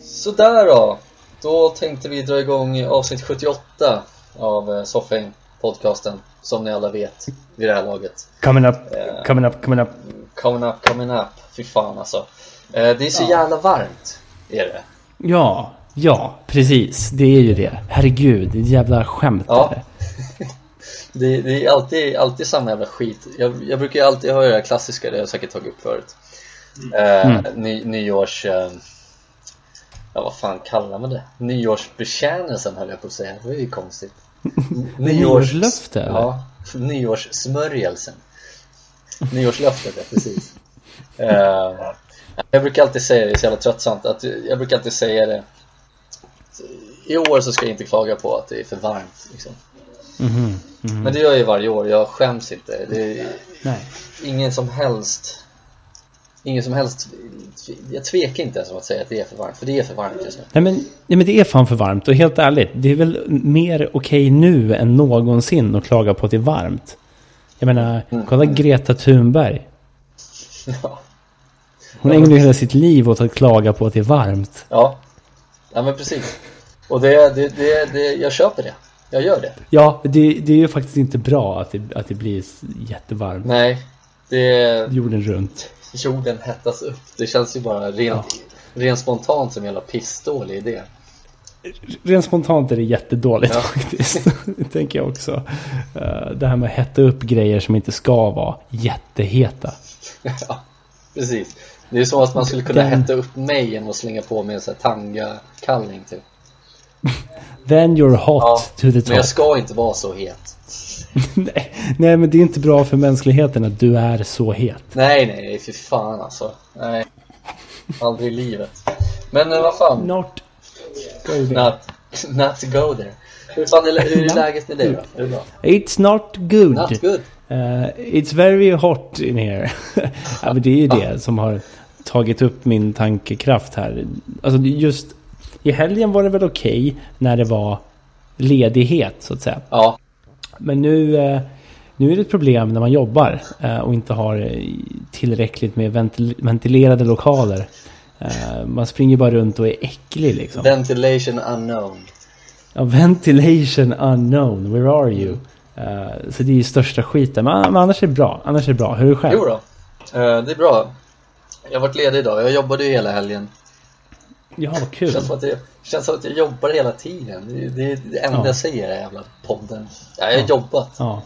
Sådär då! Då tänkte vi dra igång avsnitt 78 av eh, Soffhäng podcasten som ni alla vet vid det här laget. Coming up, Eh. coming up, coming up. Coming up, coming up. Fy fan alltså. Eh, Det är så jävla varmt, är det. Ja, ja, precis. Det är ju det. Herregud, det jävla skämt. Ja. är det. Det, är alltid, alltid samma jävla skit. Jag, jag brukar alltid höra det här klassiska, det har jag säkert tagit upp förut. Eh, Mm. ny, nyårs... Eh, ja, vad fan kallar man det? Nyårsbekännelsen höll jag på att säga. Det var ju konstigt. Nyårslöfte? Ja, nyårssmörjelsen. Nyårslöftet, ja precis. Eh, jag brukar alltid säga det, det är så jävla tröttsamt, att jag brukar alltid säga det. I år så ska jag inte klaga på att det är för varmt. Liksom. Mhm, mhm. Men det gör jag ju varje år, jag skäms inte. Det är Nej. ingen som helst Ingen som helst Jag tvekar inte ens om att säga att det är för varmt, för det är för varmt just nu. Nej men, nej men det är fan för varmt och helt ärligt, det är väl mer okej nu än någonsin att klaga på att det är varmt. Jag menar, Mm. kolla Greta Thunberg. Ja, Hon ägnar ju hela sitt liv åt att klaga på att det är varmt. ja, ja men precis. Och det, det, det, det, jag köper det. Jag gör det. Ja, det, det är ju faktiskt inte bra att det, att det blir jättevarmt. Nej, det, Jorden runt. jorden hettas upp. Det känns ju bara rent, rent spontant som en jävla pissdålig idé. Rent spontant är det jättedåligt Ja. faktiskt. det tänker jag också. Eh, Det här med att hetta upp grejer som inte ska vara jätteheta. ja, precis. Det är som att man skulle kunna Den- hetta upp mig genom att slänga på mig en sån här tanga-kallning typ. Then you're hot Ja, to the men top. jag ska inte vara så het. nej, nej, men det är inte bra för mänskligheten att du är så het. Nej, nej, nej, fy fan alltså. Nej. Aldrig i livet. Men eh, vad fan. Not go there. Not, not go there. Hur fan är, hur är läget med dig då? Är det bra? It's not good. Not good. Eh, it's very hot in here. ja, men det är ju det som har tagit upp min tankekraft här. Alltså just i helgen var det väl okej när det var ledighet så att säga. Ja, Men nu, eh, nu är det ett problem när man jobbar eh, och inte har eh, tillräckligt med ventil ventilerade lokaler. Man springer bara runt och är äcklig liksom. ventilation unknown. Ja, ventilation unknown, where are you? Så det är ju största skiten. Men, men annars är det bra. Annars är det bra. Hur är det själv? Jo då. Det är bra. Jag har varit ledig idag. Jag jobbade ju hela helgen. Ja, vad kul. känns som att jag, känns som att jag jobbar hela tiden. Det, är- det är det enda Ja. jag säger i den jävla podden. Ja, jag har Ja. jobbat. Ja.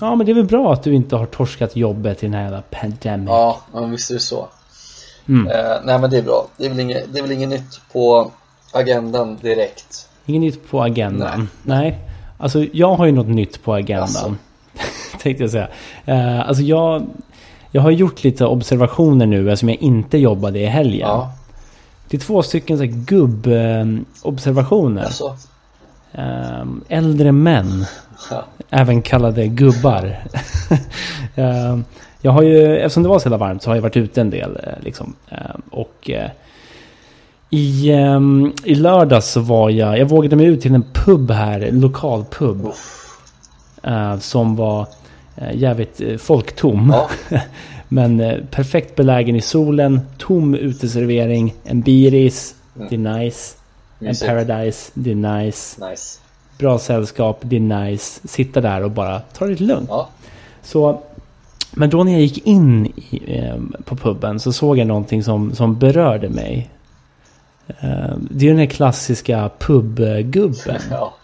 ja, men det är väl bra att du inte har torskat jobbet i den här jävla pandemic. Ja, men visst är det så. Mm. Eh, nej men det är bra. Det är, väl inget, det är väl inget nytt på agendan direkt. Inget nytt på agendan. Nej. Alltså jag har ju något nytt på agendan. Jaså? Tänkte jag säga. Uh, alltså jag, jag har gjort lite observationer nu som jag inte jobbade i helgen. Ja, Det är två stycken så gubb-observationer. alltså. Ehm, äldre män. Ja. Även kallade gubbar. Ehm, jag har ju, eftersom det var så jävla varmt så har jag varit ute en del. eh, Liksom. Ehm, och eh, i, i lördags så var jag, jag vågade mig ut till en pub här, en lokal pub. eh, som var eh, jävligt folktom. Ja, Men eh, perfekt belägen i solen, tom uteservering, en biris, det är nice. En paradise, det är nice. Nice. Bra sällskap, det är nice. Sitta där och bara ta det lite lugnt. Ja, Så, men då när jag gick in i, eh, på puben så såg jag någonting som, som berörde mig. Eh, det är den här klassiska pubgubben. ja.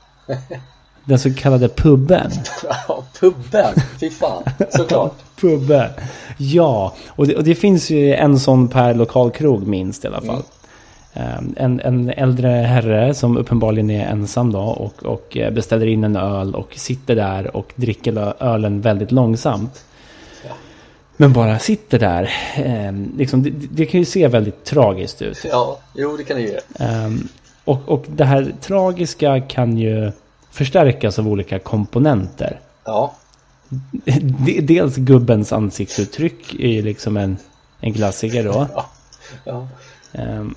Den så kallade pubben. ja pubben. Fy fan. Såklart. Pubbe. Ja, och det, och det finns ju en sån per lokalkrog minst i alla fall. Mm. Eh, En, en äldre herre som uppenbarligen är ensam då och, och eh, beställer in en öl och sitter där och dricker ölen väldigt långsamt. Ja. Men bara sitter där. Eh, liksom, det, det kan ju se väldigt tragiskt ut. Ja, jo det kan det ju. Ehm, och, och det här tragiska kan ju förstärkas av olika komponenter. Ja, Dels gubbens ansiktsuttryck är ju liksom en, en klassiker då. ja. ja. Ehm,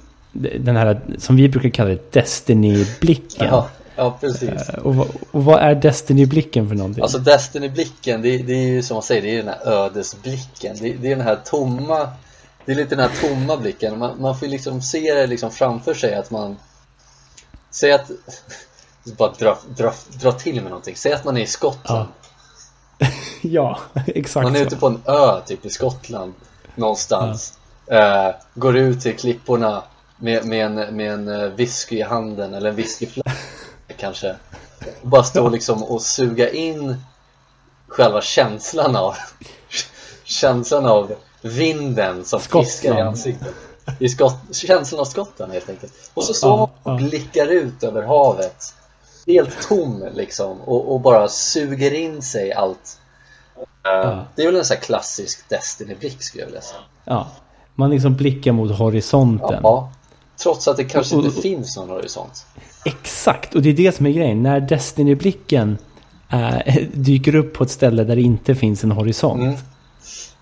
den här som vi brukar kalla det Destiny-blicken. Ja, ja precis. Och, vad- och vad är Destiny-blicken för någonting? Alltså Destiny-blicken, det, det är ju som man säger, det är den här ödesblicken. Det, det är den här tomma, det är lite den här tomma blicken. Man, man får liksom se det liksom framför sig att man, säg att, bara dra, dra, dra till med någonting. Säg att man är i Skottland. ja, exakt Man är så. ute på en ö typ i Skottland någonstans. Eh, går ut till klipporna med, med, en, med en eh, whisky i handen eller en whiskyflaska kanske. Och bara stå liksom och suga in själva känslan av känslan av vinden som Skottland. fiskar i ansiktet. I skott, känslan av Skottland helt enkelt. Och så står man Ja, och ja. blickar ut över havet. Helt tom liksom och, och bara suger in sig allt. Eh, Det är väl en sån här klassisk Destiny-blick skulle jag vilja säga. Ja. Man liksom blickar mot horisonten. Ja, trots att det kanske Och- och- inte finns någon horisont. Exakt, och det är det som är grejen. När Destiny-blicken eh, dyker upp på ett ställe där det inte finns en horisont. Mm.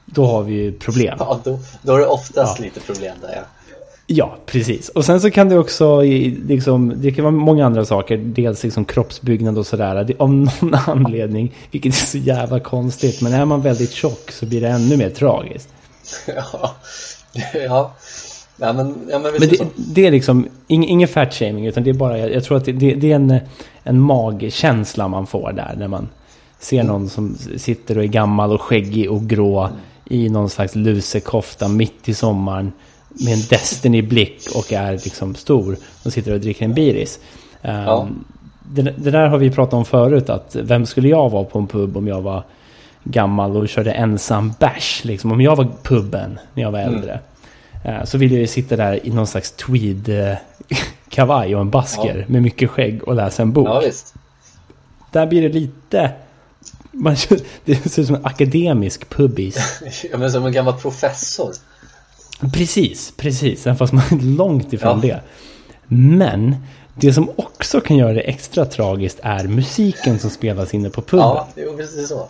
Då har vi ju problem. Ja, då, då är det oftast Ja. lite problem där ja. Ja, precis. Och sen så kan det också, liksom, det kan vara många andra saker. Dels liksom kroppsbyggnad och sådär. Av någon anledning, vilket är så jävla konstigt. Men är man väldigt tjock så blir det ännu mer tragiskt. ja. ja. Ja men, ja, men Men det det, är liksom ing, ingen fat shaming utan det är bara, jag, jag tror att det, det, det är en, en magkänsla man får där när man ser någon som sitter och är gammal och skäggig och grå i någon slags lusekofta mitt i sommaren med en Destiny-blick och är liksom stor och sitter och dricker en biris. Ja. det, det där har vi pratat om förut att vem skulle jag vara på en pub om jag var gammal och körde ensam bärs liksom om jag var puben när jag var äldre. Eh, Så ville jag ju sitta där i någon slags tweed eh, kavaj och en basker med mycket skägg och läsa en bok. Ja. Där blir det lite... Man, det ser ut som en akademisk pubis. Ja, men som en gammal professor. Precis, precis. Även fast man är långt ifrån Ja. det. Men det som också kan göra det extra tragiskt är musiken som spelas inne på puben. Ja, visst är det så.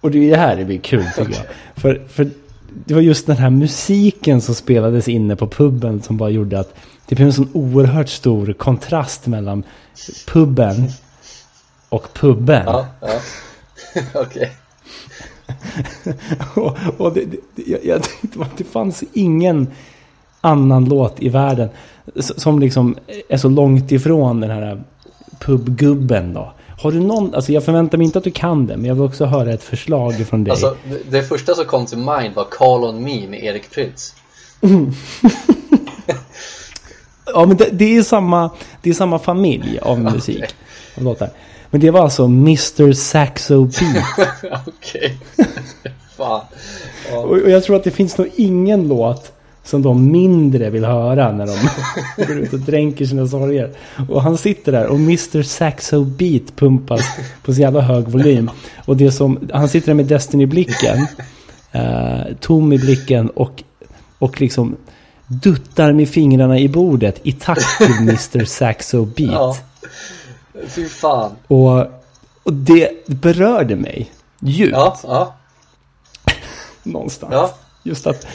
Och det är det här det blir kul tycker jag. För, för det var just den här musiken som spelades inne på puben som bara gjorde att det blev en sån oerhört stor kontrast mellan puben och puben. Ja, ja. Okej. Och, och det, jag, jag tänkte att det fanns ingen annan låt i världen som liksom är så långt ifrån den här pubgubben då. Har du någon, alltså jag förväntar mig inte att du kan det, men jag vill också höra ett förslag från dig. Alltså, det, första som kom till mind var Call on Me med Erik Prytz. Ja, men det, det är samma, det är samma familj av musik. Av låtar. Men det var alltså Mr Saxo Beat. Okej. Fan. Ja. Och, och jag tror att det finns nog ingen låt som de mindre vill höra när de går ut och dränker sina sorger. Och han sitter där och Mr Saxo Beat pumpas på så jävla hög volym. Och det som, han sitter där med Destiny-blicken, eh, tom i blicken och, och liksom duttar med fingrarna i bordet i takt till Mr Saxo Beat. ja. Fy fan. Och, och det berörde mig djupt Ja, ja, någonstans. ja. Just att,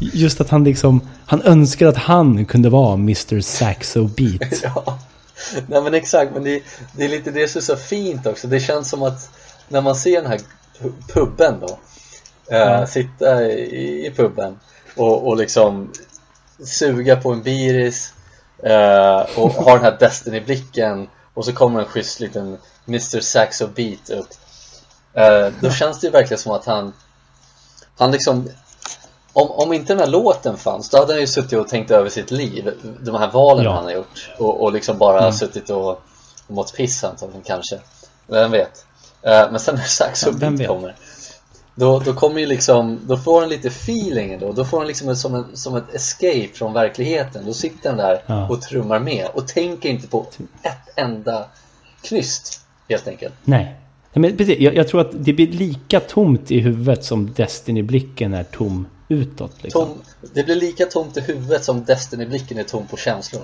just att han liksom, han önskar att han kunde vara Mr Saxo Beat. Ja, nej men exakt, men det, det är lite det som är så fint också. Det känns som att när man ser den här pu- puben då, eh, sitta i, i puben och, och liksom suga på en biris eh, och ha den här Destiny-blicken och så kommer en schysst liten Mr Saxo Beat upp. Eh, då känns det ju verkligen som att han, han liksom om, om inte den här låten fanns, då hade han ju suttit och tänkt över sitt liv De här valen Ja. han har gjort Och, och liksom bara suttit och, och mått piss antagligen kanske. Vem vet? Eh, Men sen när Saxo Ja, Beat kommer då, då kommer ju liksom, då får han lite feeling då Då får han liksom som, en, som ett escape från verkligheten Då sitter han där Ja. och trummar med och tänker inte på ett enda knyst Helt enkelt Nej. Nej, Men precis, jag, jag tror att det blir lika tomt i huvudet som Destiny-blicken är tom utåt. Liksom. Tom, Det blir lika tomt i huvudet som Destiny-blicken är tom på känslor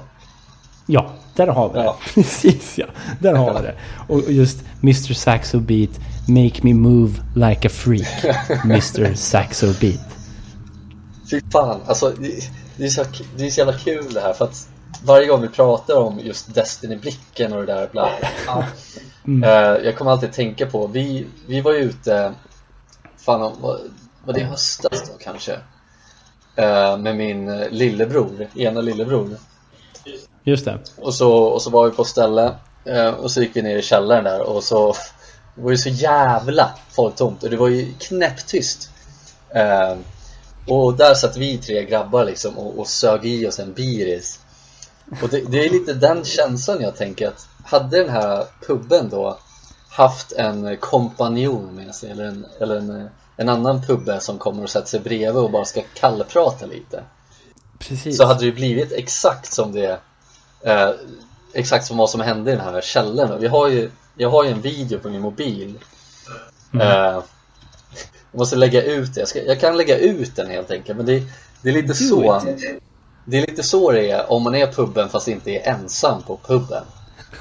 Ja, där har vi det. Ja. Precis ja, där har vi det. Och just Mr Saxo Beat, Make me move like a freak. Mr Saxo Beat. Fy fan, alltså det- det, är så, det är så jävla kul det här för att varje gång vi pratar om just Destiny-blicken och det där bla, bla, mm. uh, Jag kommer alltid tänka på, vi, vi var ju ute, fan var, var det i höstas då kanske? Uh, med min lillebror, ena lillebror Just det Och så, och så var vi på ställe uh, och så gick vi ner i källaren där och så Det var ju så jävla folktomt och det var ju knäpptyst. Och där satt vi tre grabbar liksom och, och sög i oss en biris. Och det, det, är lite den känslan jag tänker att Hade den här puben då haft en kompanjon med sig eller en, eller en, en annan pubbe som kommer och sätter sig bredvid och bara ska kallprata lite Precis. Så hade det blivit exakt som det eh, Exakt som vad som hände i den här källaren Vi har ju, jag har ju en video på min mobil mm. eh, jag måste lägga ut det. Jag, ska, jag kan lägga ut den helt enkelt. Men det, det är lite så. Det är lite så det är om man är puben fast inte är ensam på puben.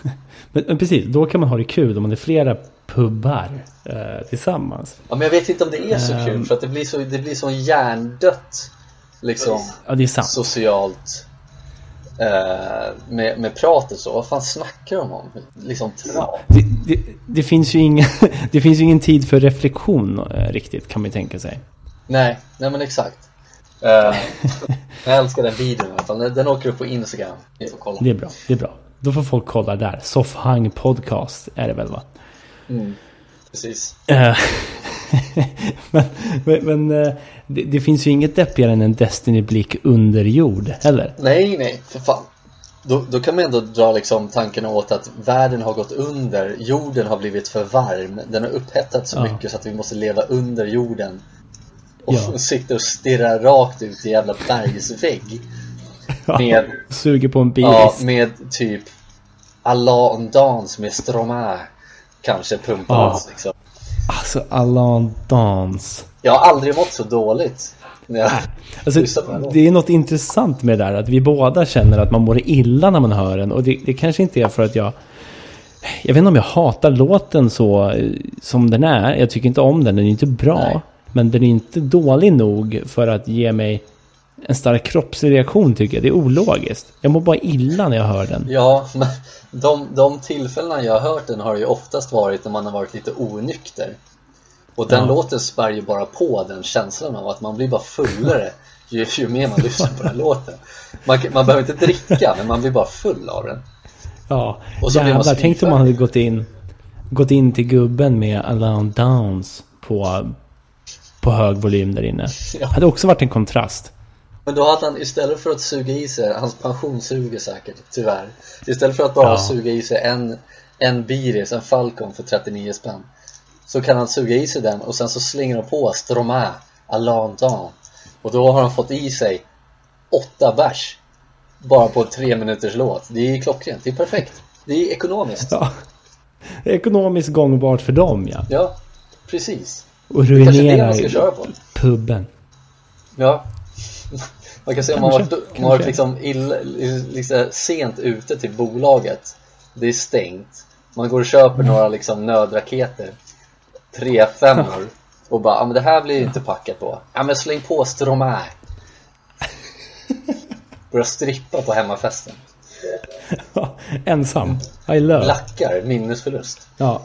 men, men, precis, då kan man ha det kul om man är flera pubbar eh, tillsammans. Ja, men jag vet inte om det är så um, kul för att det blir så, det blir så hjärndött liksom ja, det är sant. socialt med, med pratet så, vad fan snackar de om? Liksom? Det, det, det, finns ju ingen, det finns ingen tid för reflektion eh, riktigt kan man ju tänka sig. Nej, nej men exakt. Uh, jag älskar den videon fall. Den åker upp på Instagram. Det är bra, det är bra. Då får folk kolla där. Soffhang podcast är det väl va? Mm, precis. men, men, men det, det, finns ju inget deppigare än en Destiny-blick under jord heller. Nej, nej, för fan. Då, då kan man ändå dra liksom tanken åt att världen har gått under, jorden har blivit för varm, den har upphettat så ja. mycket så att vi måste leva under jorden. Och ja. sitter och stirrar rakt ut i jävla bergsvägg. Med, suger på en bil. Ja, med typ Allah dans med Stromae kanske pumpas ja. liksom. Alltså Allah dans. Jag har aldrig mått så dåligt. Alltså, det är något intressant med det där. Att vi båda känner att man mår illa när man hör den. Och det, det kanske inte är för att jag... Jag vet inte om jag hatar låten så eh, som den är. Jag tycker inte om den. Den är inte bra. Nej. Men den är inte dålig nog för att ge mig en stark kroppslig reaktion tycker jag. Det är ologiskt. Jag mår bara illa när jag hör den. Ja, men de, de tillfällena jag har hört den har ju oftast varit när man har varit lite onykter. Och den ja. låten spär ju bara på den känslan av att man blir bara fullare ju, ju mer man lyssnar på den låten. Man, man behöver inte dricka, men man blir bara full av den. Ja, och så jävlar. Tänk om man hade gått in, gått in till gubben med Alone Downs på, på hög volym där inne. Ja. hade också varit en kontrast. Men då hade han istället för att suga i sig, hans pension suger säkert, tyvärr. Istället för att bara ja. suga i sig en, en Biris, en Falcon för 39 spänn så kan han suga i sig den och sen så slänger han på Stromae Alandan och då har han fått i sig åtta bärs bara på tre minuters låt. Det är klockrent, det är perfekt. Det är ekonomiskt. Ja. Ekonomiskt gångbart för dem ja. Ja, precis. Och ruinerar puben. Ja. Man kan säga om man har varit, man varit liksom, liksom sent ute till bolaget. Det är stängt. Man går och köper några liksom nödraketer tre femmor och bara, ja men det här blir inte packat på. Ja men släng på Stromae. Börja strippa på hemmafesten. Ensam. I love. Lackar, minnesförlust. Ja.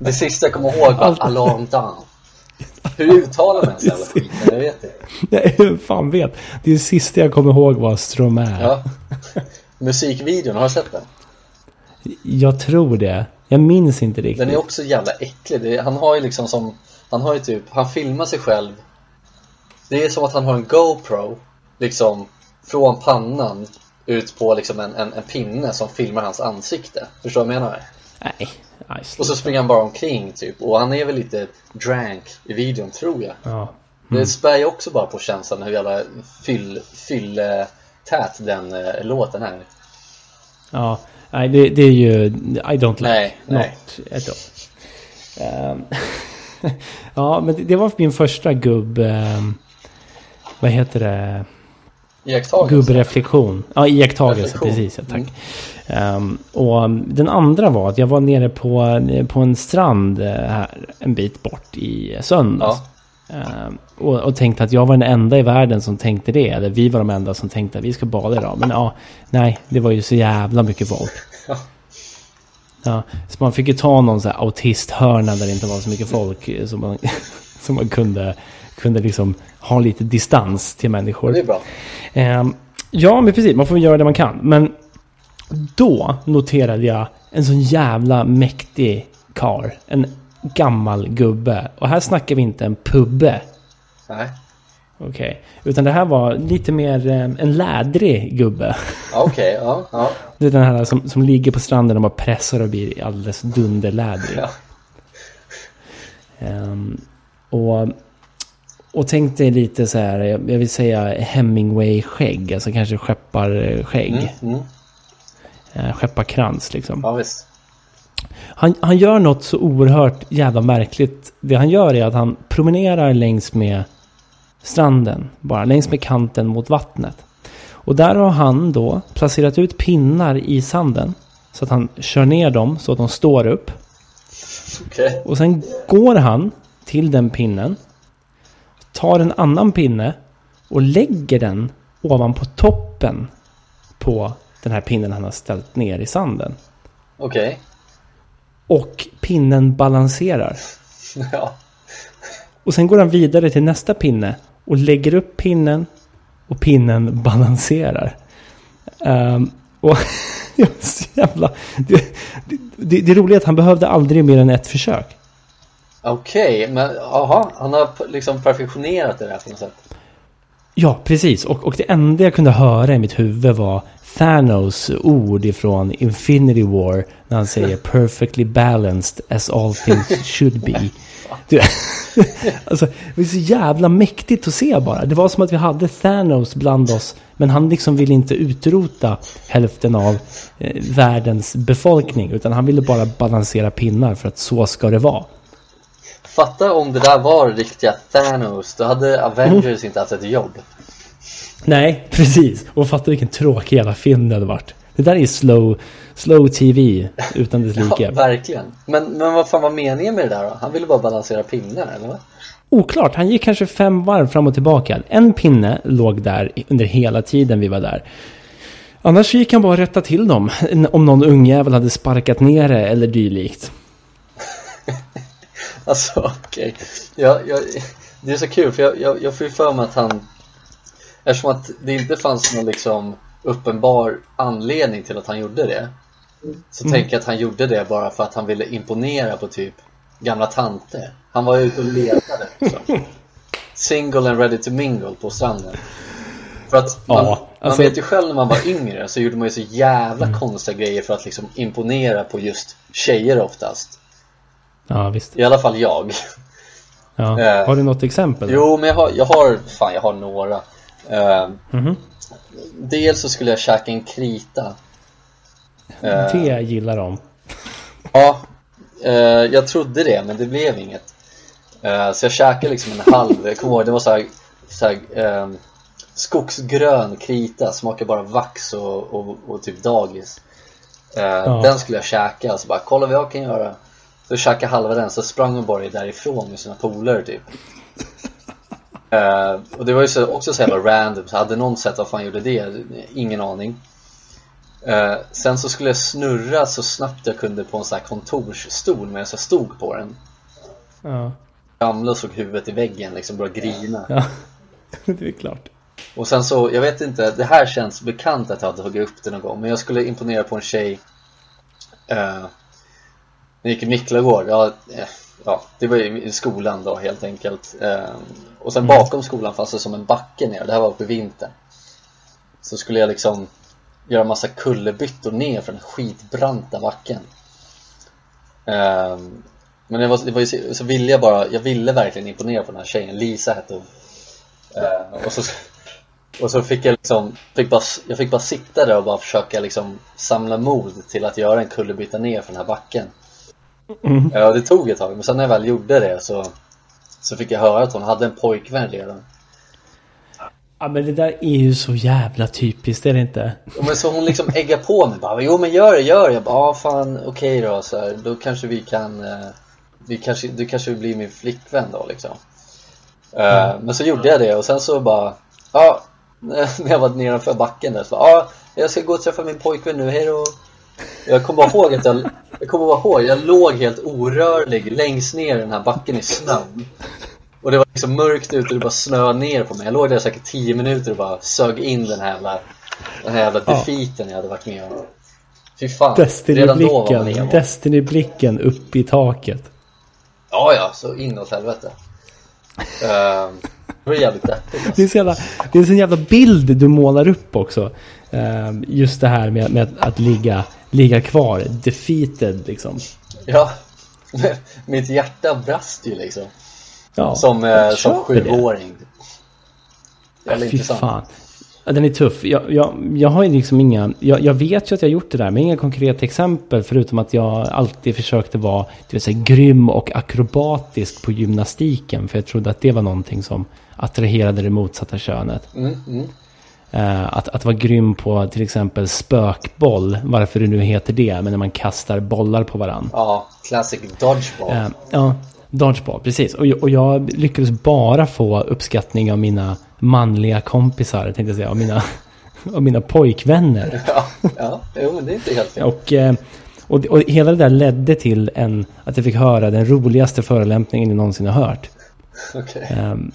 Det sista jag kommer ihåg var Alarm Down. Hur uttalar man ens jävla skit? Jag vet det. Nej, fan vet. Det sista jag kommer ihåg var Stromae. Ja. Musikvideon, har du sett den? Jag tror det. Jag minns inte riktigt. Den är också jävla äcklig. Han har ju liksom som, han har ju typ, han filmar sig själv. Det är som att han har en GoPro, liksom från pannan ut på liksom en, en, en pinne som filmar hans ansikte. Förstår du vad jag menar? Nej. Och så springer han bara omkring typ. Och han är väl lite drank i videon tror jag. Ja. Mm. Det spär ju också bara på känslan hur jävla fyll, fyll tät den äh, låten är. Ja, Nej, det, det är ju... I don't like nej, not nej. at all. Um, ja, men det, det, var min första gubb... Um, vad heter det? Iakttagelse? Gubbreflektion. Ja, iakttagelse. Precis, ja, tack. Mm. Um, och den andra var att jag var nere på, på en strand eh, här en bit bort i söndags. Eh, och, och tänkte att jag var den enda i världen som tänkte det. Eller vi var de enda som tänkte att vi ska bada idag. Men ja, nej, det var ju så jävla mycket folk. Ja, så man fick ju ta någon sån här autisthörna där det inte var så mycket folk. eh, Så man, så man kunde, kunde liksom ha lite distans till människor. Det är bra. Ehm, ja, men precis. Man får göra det man kan. Men då noterade jag en sån jävla mäktig kar. En gammal gubbe. Och här snackar vi inte en pubbe. Nej. Okej. Utan det här var lite mer eh, en lädrig gubbe. Okej, ja, ja. Det är den här som, som ligger på stranden och bara pressar och blir alldeles dunderlädrig. ja. Ehm, och, och tänk dig lite så här, jag vill säga Hemingway-skägg. Alltså kanske skepparskägg. Mm, mm. Eh, skepparkrans liksom. Ja, visst. Han, han gör något så oerhört jävla märkligt. Det han gör är att han promenerar längs med stranden. Bara längs med kanten mot vattnet. Och där har han då placerat ut pinnar i sanden. Så att han kör ner dem så att de står upp. Okej. Och sen går han till den pinnen. Tar en annan pinne och lägger den ovanpå toppen på den här pinnen han har ställt ner i sanden. Okej. Och pinnen balanserar. Ja. Och sen går han vidare till nästa pinne och lägger upp pinnen och pinnen balanserar. Ehm, och jävla... Det, det, det roliga är att han behövde aldrig mer än ett försök. Okej, men aha, han har liksom perfektionerat det där på något sätt. Ja, precis. Och, och det enda jag kunde höra i mitt huvud var Thanos ord ifrån Infinity War när han säger perfectly balanced as all things should be. Du, alltså, det var så jävla mäktigt att se bara. Det var som att vi hade Thanos bland oss. Men han liksom ville inte utrota hälften av eh, världens befolkning. Utan han ville bara balansera pinnar för att så ska det vara. Fatta om det där var riktiga Thanos, då hade Avengers Mm. inte haft ett jobb. Nej, precis. Och fatta vilken tråkig jävla film det hade varit. Det där är slow, slow TV utan dess Ja, like. verkligen. Men, men vad fan var meningen med det där då? Han ville bara balansera pinnar, eller vad? Oklart, han gick kanske fem varv fram och tillbaka. En pinne låg där under hela tiden vi var där. Annars gick han bara rätta till dem. Om någon ungjävel hade sparkat ner det eller dylikt. Alltså, okej. Jag, jag, det är så kul, för jag, jag, jag får ju för mig att han... Eftersom att det inte fanns någon liksom uppenbar anledning till att han gjorde det. Så tänker jag att han gjorde det bara för att han ville imponera på typ gamla tanter. Han var ute och letade liksom. Single and ready to mingle på stranden. För att man, Ja, man alltså- vet ju själv när man var yngre så gjorde man ju så jävla konstiga grejer för att liksom imponera på just tjejer oftast. Ja, visst. I alla fall jag. Ja. Eh, Har du något exempel? Jo, men jag har, jag har, fan jag har några. Eh, Mhm. dels så skulle jag käka en krita. Eh, Det gillar de. ja, eh, jag trodde det, men det blev inget. Eh, så jag käkade liksom en halv, jag kommer ihåg, det var så här, så här eh, skogsgrön krita, smakar bara vax och, och, och typ dagis. Eh, Den skulle jag käka, så bara kolla vad jag kan göra. Så käkade halva den, så sprang hon bara därifrån med sina polare typ. Eh, och det var ju så, också så jävla random, så hade någon sett vad fan gjorde det? Ingen aning. Eh, sen så skulle jag snurra så snabbt jag kunde på en sån här kontorsstol medan jag stod på den. Ja. Ramlade och slog huvudet i väggen, liksom började grina. ja. det är klart. Och sen så, jag vet inte, det här känns bekant att jag hade tagit upp det någon gång Men jag skulle imponera på en tjej eh, gick i Miklagård, ja, eh, ja det var ju i skolan då helt enkelt. Eh, Och sen bakom skolan fanns det som en backe ner, det här var på vintern. Så skulle jag liksom göra massa kullerbyttor ner för den skitbranta backen. Eh, Men det var, det var ju så, ville jag bara, jag ville verkligen imponera på den här tjejen, Lisa hette hon. Eh, och, så, och så fick jag liksom, fick bara, jag fick bara sitta där och bara försöka liksom samla mod till att göra en kullerbytta ner för den här backen. Mm. Ja, det tog ett tag, men sen när jag väl gjorde det så, så fick jag höra att hon hade en pojkvän redan. Ja, men det där är ju så jävla typiskt, är det inte? Och men så hon liksom äggar på mig bara, jo men gör det, gör det. Jag bara, ah, fan okej då, så här, då kanske vi kan, eh, vi kanske, du kanske vill bli min flickvän då liksom. Uh, men så gjorde jag det och sen så bara, ja, när jag var nedanför backen där så bara, ja, jag ska gå och träffa min pojkvän nu, hej då. Jag kommer bara ihåg att jag, jag kommer bara ihåg, jag låg helt orörlig längst ner i den här backen i snön. Och det var liksom mörkt ute och det bara snöade ner på mig. Jag låg där säkert 10 minuter och bara sög in den här jävla, den här jävla defeaten jag hade varit med om. Fy fan, emo. Destiny-blicken upp i taket. Ja, ja, så inåt helvete. Uh, det var jävligt deppigt. Alltså. Det, är så jävla, det är en sån jävla bild du målar upp också. Uh, just det här med, med att, att ligga, ligga kvar, defeated liksom. Ja, mitt hjärta brast ju liksom. Ja, som, eh, som sjuåring. Jävla Fy intressant. fan. Ja, den är tuff. Jag, jag, jag har ju liksom inga... Jag, jag, vet ju att jag har gjort det där, men inga konkreta exempel. Förutom att jag alltid försökte vara det vill säga, grym och akrobatisk på gymnastiken. För jag trodde att det var någonting som attraherade det motsatta könet. Mm, mm. Uh, att, att vara grym på till exempel spökboll, varför det nu heter det, men när man kastar bollar på varandra. Ja, classic dodgeball. Uh, ja, dodgeball, precis. Och, och jag lyckades bara få uppskattning av mina manliga kompisar, tänkte jag säga, av mina, av mina pojkvänner. Ja, ja jo, det är inte helt fel. Och, eh, och, och hela det där ledde till en, att jag fick höra den roligaste förolämpningen jag någonsin har hört. Okay. Um, ehm,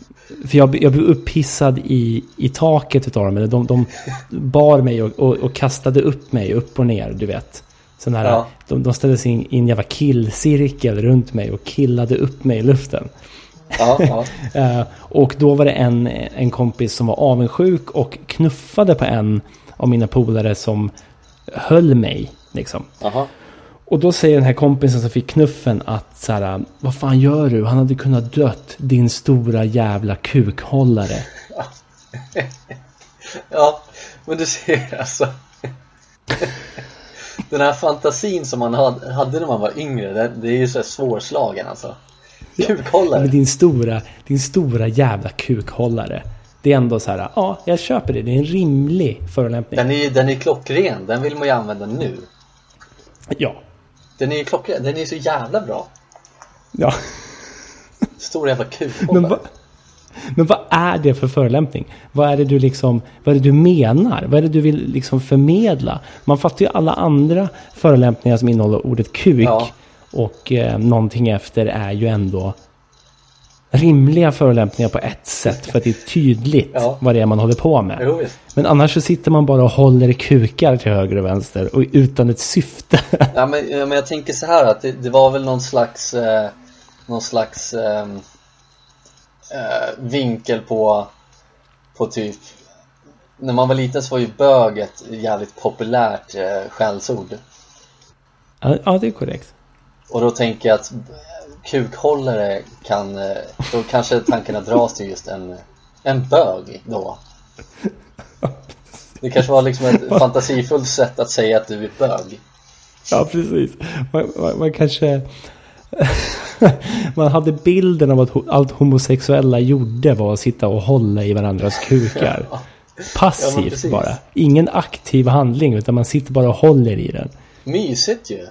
för jag, jag blev upphissad i, i taket utav dem. Eller de, de bar mig och, och, och, kastade upp mig upp och ner, du vet. Sån här, ja. de, de ställde sig i en jävla killcirkel runt mig och killade upp mig i luften. Ja, ja. Eh, och då var det en, en kompis som var avundsjuk och knuffade på en av mina polare som höll mig. Liksom. Aha. Och då säger den här kompisen som fick knuffen att så här, vad fan gör du? Han hade kunnat dött din stora jävla kukhållare. ja, men du ser alltså. den här fantasin som man hade när man var yngre, det är ju så svårslagen alltså. Kukhållare. Ja, din stora, din stora jävla kukhållare. Det är ändå så här, ja, jag köper det. Det är en rimlig förolämpning. Den är, den är klockren. Den vill man ju använda nu. Ja. Den är ju klockren. Den är så jävla bra. Ja. Stor jävla kukhållare. Men, va, men vad är det för förolämpning? Vad är det du liksom, vad är det du menar? Vad är det du vill liksom förmedla? Man fattar ju alla andra förolämpningar som innehåller ordet kuk. Ja. Och eh, någonting efter är ju ändå rimliga förolämpningar på ett sätt. För att det är tydligt ja. vad det är man håller på med. Jo, men annars så sitter man bara och håller kukar till höger och vänster. Och utan ett syfte. ja, men, men jag tänker så här att det, det var väl någon slags, eh, någon slags eh, eh, vinkel på, på typ när man var liten så var ju bög ett jävligt populärt eh, skällsord. Ja, ja, det är korrekt. Och då tänker jag att kukhållare kan, eh, då kanske tankarna dras till just en, en bög då. Det kanske var liksom ett fantasifullt sätt att säga att du är bög. Ja, precis. Man, man, man kanske... man hade bilden av att allt homosexuella gjorde var att sitta och hålla i varandras kukar. Passivt ja, bara. Ingen aktiv handling utan man sitter bara och håller i den. Mysigt ju.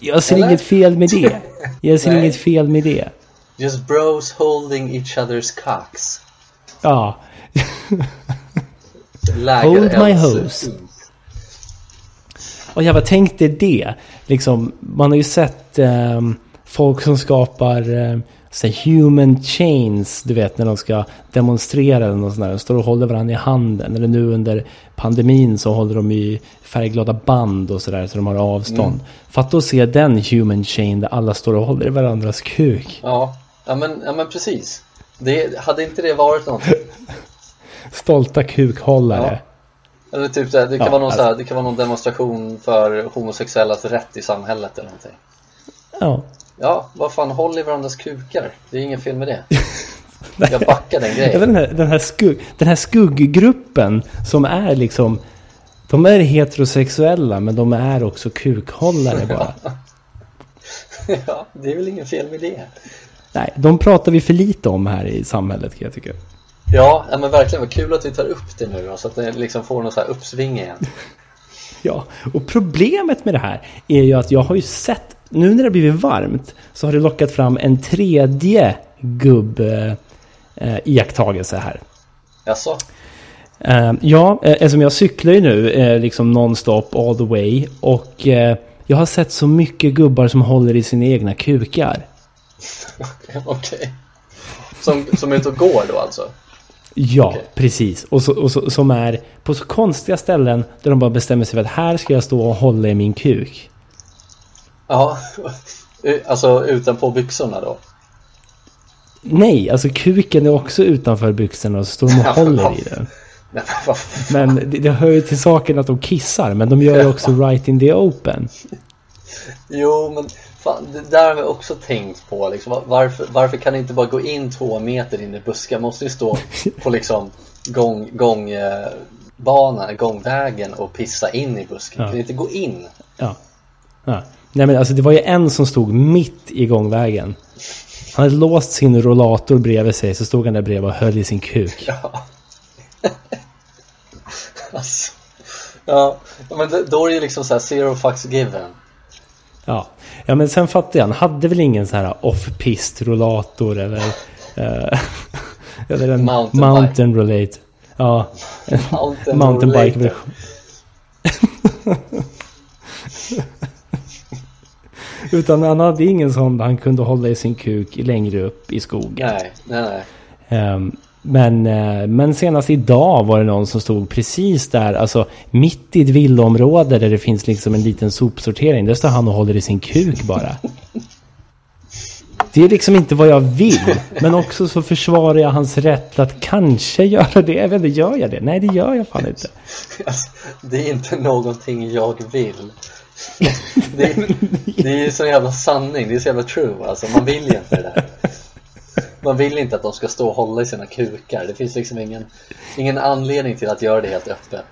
Jag ser Eller? inget fel med det. Jag ser inget fel med det. Just bros holding each other's cocks. Ja. Hold my hose. Och jag bara tänkte det. Liksom, man har ju sett um, folk som skapar um, så human chains, du vet när de ska demonstrera eller något sånt där. De står och håller varandra i handen. Eller nu under pandemin så håller de i färgglada band och sådär så de har avstånd. Mm. Fatta att se den human chain där alla står och håller i varandras kuk. Ja, ja men, ja, men precis. Det, hade inte det varit något? Stolta kukhållare. Ja. Eller typ det, det kan, ja, vara någon alltså. här, det kan vara någon demonstration för homosexuellas rätt i samhället eller någonting. Ja. Ja, vad fan, håll i varandras kukar. Det är inget fel med det. Jag backar den grejen. Den här, den, här skugg, den här skugggruppen som är liksom... De är heterosexuella men de är också kukhållare bara. ja, det är väl inget fel med det. Nej, de pratar vi för lite om här i samhället kan jag tycka. Ja, men verkligen vad kul att vi tar upp det nu då, så att det liksom får någon så här uppsving igen. ja, och problemet med det här är ju att jag har ju sett nu när det blivit varmt så har det lockat fram en tredje gubb, eh, iakttagelse här. Jaså? Eh, ja, eh, eftersom jag cyklar ju nu eh, liksom nonstop all the way. Och eh, jag har sett så mycket gubbar som håller i sina egna kukar. Okej. Som, som är ute och går då alltså? Ja, Okej. precis. Och, så, och så, som är på så konstiga ställen där de bara bestämmer sig för att här ska jag stå och hålla i min kuk. Ja, alltså utanpå byxorna då? Nej, alltså kuken är också utanför byxorna och så står de och håller i den. Men det, det hör ju till saken att de kissar, men de gör ju också right in the open. Jo, men fan, det där har jag också tänkt på liksom. varför, varför kan det inte bara gå in två meter in i busken? Måste ju stå på liksom gång, gång, eh, gångvägen och pissa in i busken. Ja. Kan det inte gå in? Ja. ja. Nej men alltså det var ju en som stod mitt i gångvägen. Han hade låst sin rollator bredvid sig, så stod han där bredvid och höll i sin kuk. Ja. alltså. Ja, men då- är det ju liksom så här zero fucks given. Ja. ja, men sen fattade jag, han hade väl ingen så här off-pist rollator eller... eh, eller en Mountain mountain, relate. Ja, Mountain, mountainbike related. version. Utan han hade ingen sån han kunde hålla i sin kuk längre upp i skogen. Nej, nej, nej. Ehm, Men, eh, men senast idag var det någon som stod precis där, alltså mitt i ett villaområde där det finns liksom en liten sopsortering. Där står han och håller i sin kuk bara. Det är liksom inte vad jag vill. Men också så försvarar jag hans rätt att kanske göra det. Jag vet inte, gör jag det? Nej, det gör jag fan inte. Alltså, det är inte någonting jag vill. Det är, det är ju så jävla sanning, det är så jävla true alltså. Man vill ju inte det där. Man vill inte att de ska stå och hålla i sina kukar. Det finns liksom ingen, ingen anledning till att göra det helt öppet.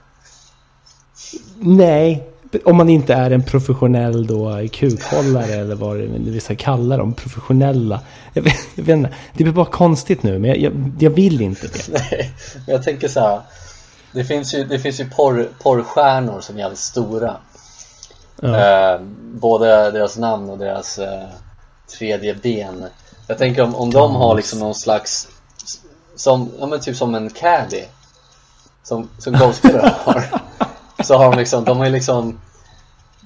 Nej, om man inte är en professionell då kukhållare eller vad vi ska kalla dem. Professionella. Jag vet, jag vet inte. Det blir bara konstigt nu, men jag, jag, jag vill inte det. Nej, men jag tänker så här. Det finns ju, det finns ju porr, porrstjärnor som är jävligt stora. Ja. Eh, både deras namn och deras eh, tredje ben. Jag tänker om, om de har liksom någon slags, som, ja men typ som en caddy. Som, som golfspelare har. Så har de liksom, de har ju liksom,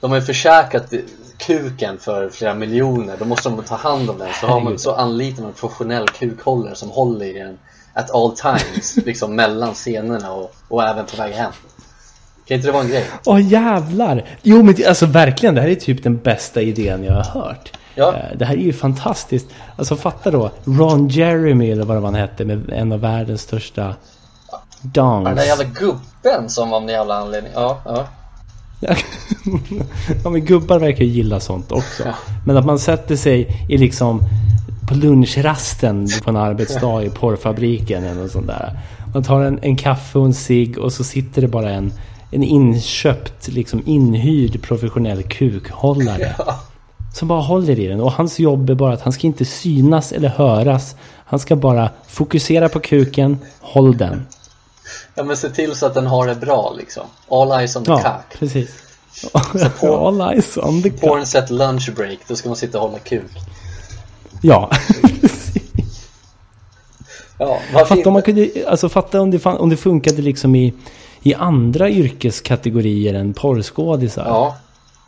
de har ju försäkrat kuken för flera miljoner. Då måste de ta hand om den. Så, har man, så anlitar man en professionell kukhållare som håller i den at all times. liksom mellan scenerna och, och även på väg hem. Kan inte det vara en grej? Åh jävlar! Jo men alltså verkligen, det här är typ den bästa idén jag har hört. Ja. Eh, Det här är ju fantastiskt. Alltså fatta då, Ron Jeremy eller vad han hette med en av världens största dongs. Den där jävla gubben som av någon jävla anledning, ja, ja. ja men gubbar verkar ju gilla sånt också. Ja. Men att man sätter sig i liksom på lunchrasten på en arbetsdag i porrfabriken eller sånt där. Man tar en, en kaffe och en cigg och så sitter det bara en, en inköpt, liksom inhyrd professionell kukhållare. Ja. Som bara håller i den. Och hans jobb är bara att han ska inte synas eller höras. Han ska bara fokusera på kuken, håll den. Ja men se till så att den har det bra liksom. All eyes on the Ja, cock. precis. All eyes on the cock. Porn set lunch break, då ska man sitta och hålla kuk. Ja. Ja, Fatta om man kunde, alltså fatta om det, fan- om det funkade liksom i, i andra yrkeskategorier än porrskådisar. Ja,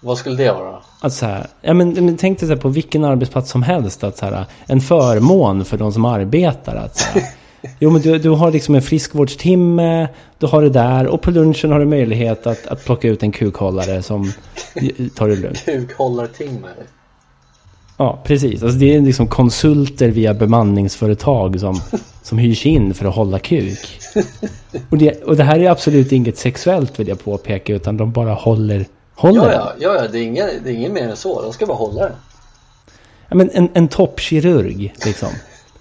vad skulle det vara? Att så här, ja men, men tänk dig så på vilken arbetsplats som helst att så här, en förmån för de som arbetar. Att så här, jo men du, du har liksom en friskvårdstimme, du har det där och på lunchen har du möjlighet att, att plocka ut en kukhållare som tar det lugnt. Kukhållartimme? Ja, precis. Alltså det är liksom konsulter via bemanningsföretag som, som hyrs in för att hålla kuk. Och det, och det här är absolut inget sexuellt vill jag påpeka, utan de bara håller, håller Ja, ja, ja, ja det, är inget, det är inget mer än så. De ska bara hålla den. Ja, men en, en toppkirurg liksom.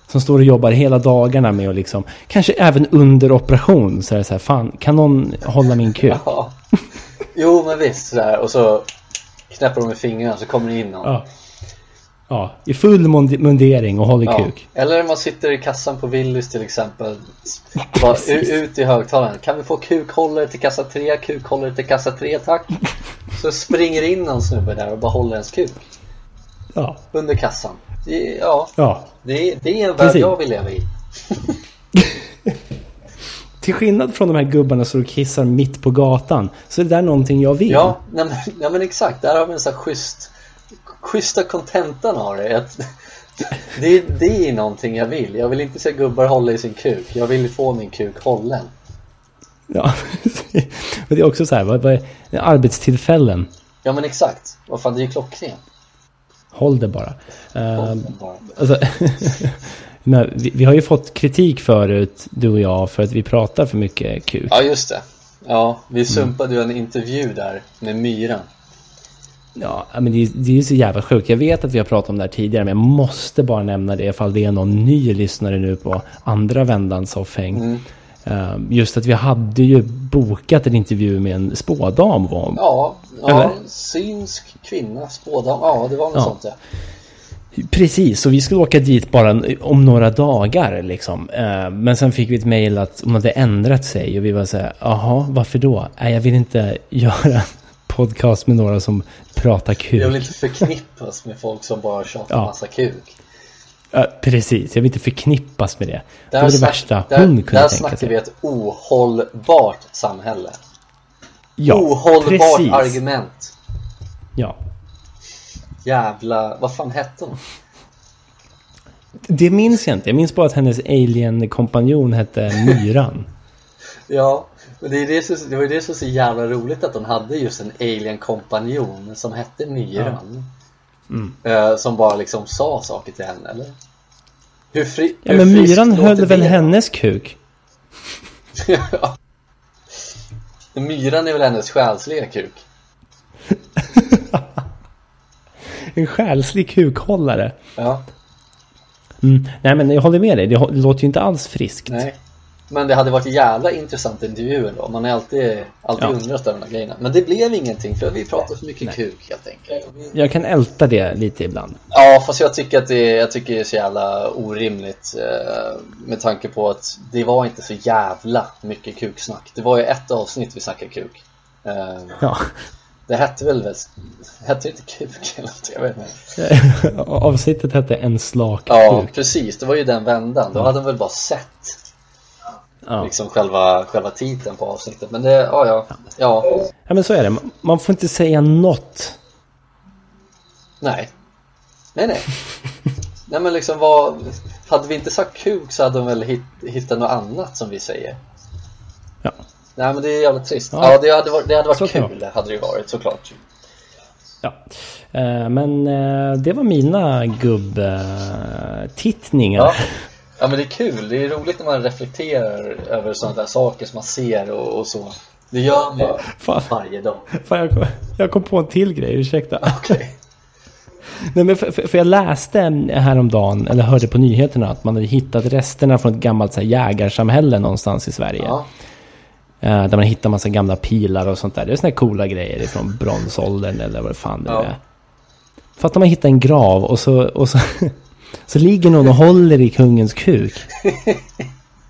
Som står och jobbar hela dagarna med att liksom, kanske även under operation så är det så här, fan, kan någon hålla min kuk? Ja. Jo, men visst sådär. Och så knäpper de med fingrarna så kommer det in någon. Ja. Ja, i full mund- mundering och håller Ja. kuk. Eller när man sitter i kassan på Willys till exempel. Bara ut i högtalaren. Kan vi få kukhållare till kassa 3? Kukhållare till kassa 3 tack. Så springer in någon snubbe där och bara håller ens kuk. Ja, Under kassan. Ja, ja. det, är- det är en värld Precis. jag vill leva i. Till skillnad från de här gubbarna som kissar mitt på gatan så är det där någonting jag vill. Ja, nej nej men exakt. Där har vi en sån här schysst, schyssta kontentan av det. Det, det är någonting jag vill. Jag vill inte se gubbar hålla i sin kuk. Jag vill få min kuk hållen. Ja, men det är också så här, vad, vad är, arbetstillfällen. Ja men exakt. Vad fan, det är ju klockrent. Håll det bara. Håll Uh, den bara. alltså, men vi, vi har ju fått kritik förut, du och jag, för att vi pratar för mycket kuk. Ja, just det. Ja, vi sumpade ju en intervju där med Myran. Ja, men det, är- det är ju så jävla sjukt. Jag vet att vi har pratat om det här tidigare, men jag måste bara nämna det ifall det är någon ny lyssnare nu på andra vändan soffhäng. Mm. Eh, Just att vi hade ju bokat en intervju med en spådam. Var. Ja, ja synsk kvinna, spådam. Ja, det var något Ja. sånt ja. Precis, och vi skulle åka dit bara om några dagar liksom. Eh, Men sen fick vi ett mejl att de hade ändrat sig och vi var så här, jaha, varför då? Nej, jag vill inte göra podcast med några som pratar kuk. Jag vill inte förknippas med folk som bara tjatar Ja. massa kuk. Ja, precis, jag vill inte förknippas med det. det var det snack- värsta där, hon kunde Där tänka snackar sig. vi ett ohållbart samhälle. Ja, ohållbart precis. argument. Ja. Jävla, vad fan hette hon? Det minns jag inte. Jag minns bara att hennes alien-kompanjon hette Myran. Ja, men det, är det, som, det var ju det som var så jävla roligt att hon hade just en alien-kompanjon som hette Myran. Mm. Eh, som bara liksom sa saker till henne, eller? Hur fri, Ja, hur men Myran höll väl hennes kuk? ja. Myran är väl hennes själsliga kuk? En själslig kukhållare. Ja, Mm. Nej, men jag håller med dig. Det låter ju inte alls friskt. nej. Men det hade varit jävla intressant intervju ändå. Man har alltid, alltid Ja. undrat över de här grejerna. Men det blev ingenting för vi pratade för mycket kuk helt enkelt. Jag kan älta det lite ibland. Ja, fast jag tycker att det, jag tycker det är så jävla orimligt eh, med tanke på att det var inte så jävla mycket kuksnack. Det var ju ett avsnitt vi snackade kuk. Eh, Ja. det hette väl, väl hette inte kuk eller något, jag vet inte. Avsnittet hette En slak Ja, kuk. precis. Det var ju den vändan. Då hade de väl bara sett Ja. liksom själva, själva titeln på avsnittet. Men det, ja, ja, ja, ja, men så är det. Man får inte säga något. nej. Nej, nej. Nej men liksom vad, hade vi inte sagt kuk så hade de väl hitt, hittat något annat som vi säger. Ja. Nej men det är jävligt trist. Ja. Ja, det hade varit, det hade varit Så kan kul, hade det ju varit såklart. Ja. Eh, Men eh, det var mina gubbtittningar. Ja. ja men det är kul, det är roligt när man reflekterar över sådana där saker som man ser och, och så. Det gör man Fan, varje dag. fan jag, kom, jag kom på en till grej, ursäkta. Okej. Nej, men för, för, för jag läste häromdagen, eller hörde på nyheterna, att man hade hittat resterna från ett gammalt så här, jägarsamhälle någonstans i Sverige. Ja. Eh, där man hittar massa gamla pilar och sånt där. Det är såna coola grejer från bronsåldern eller vad fan det Ja. är. Fattar man hittar en grav och så, och så, så ligger någon och håller i kungens kuk.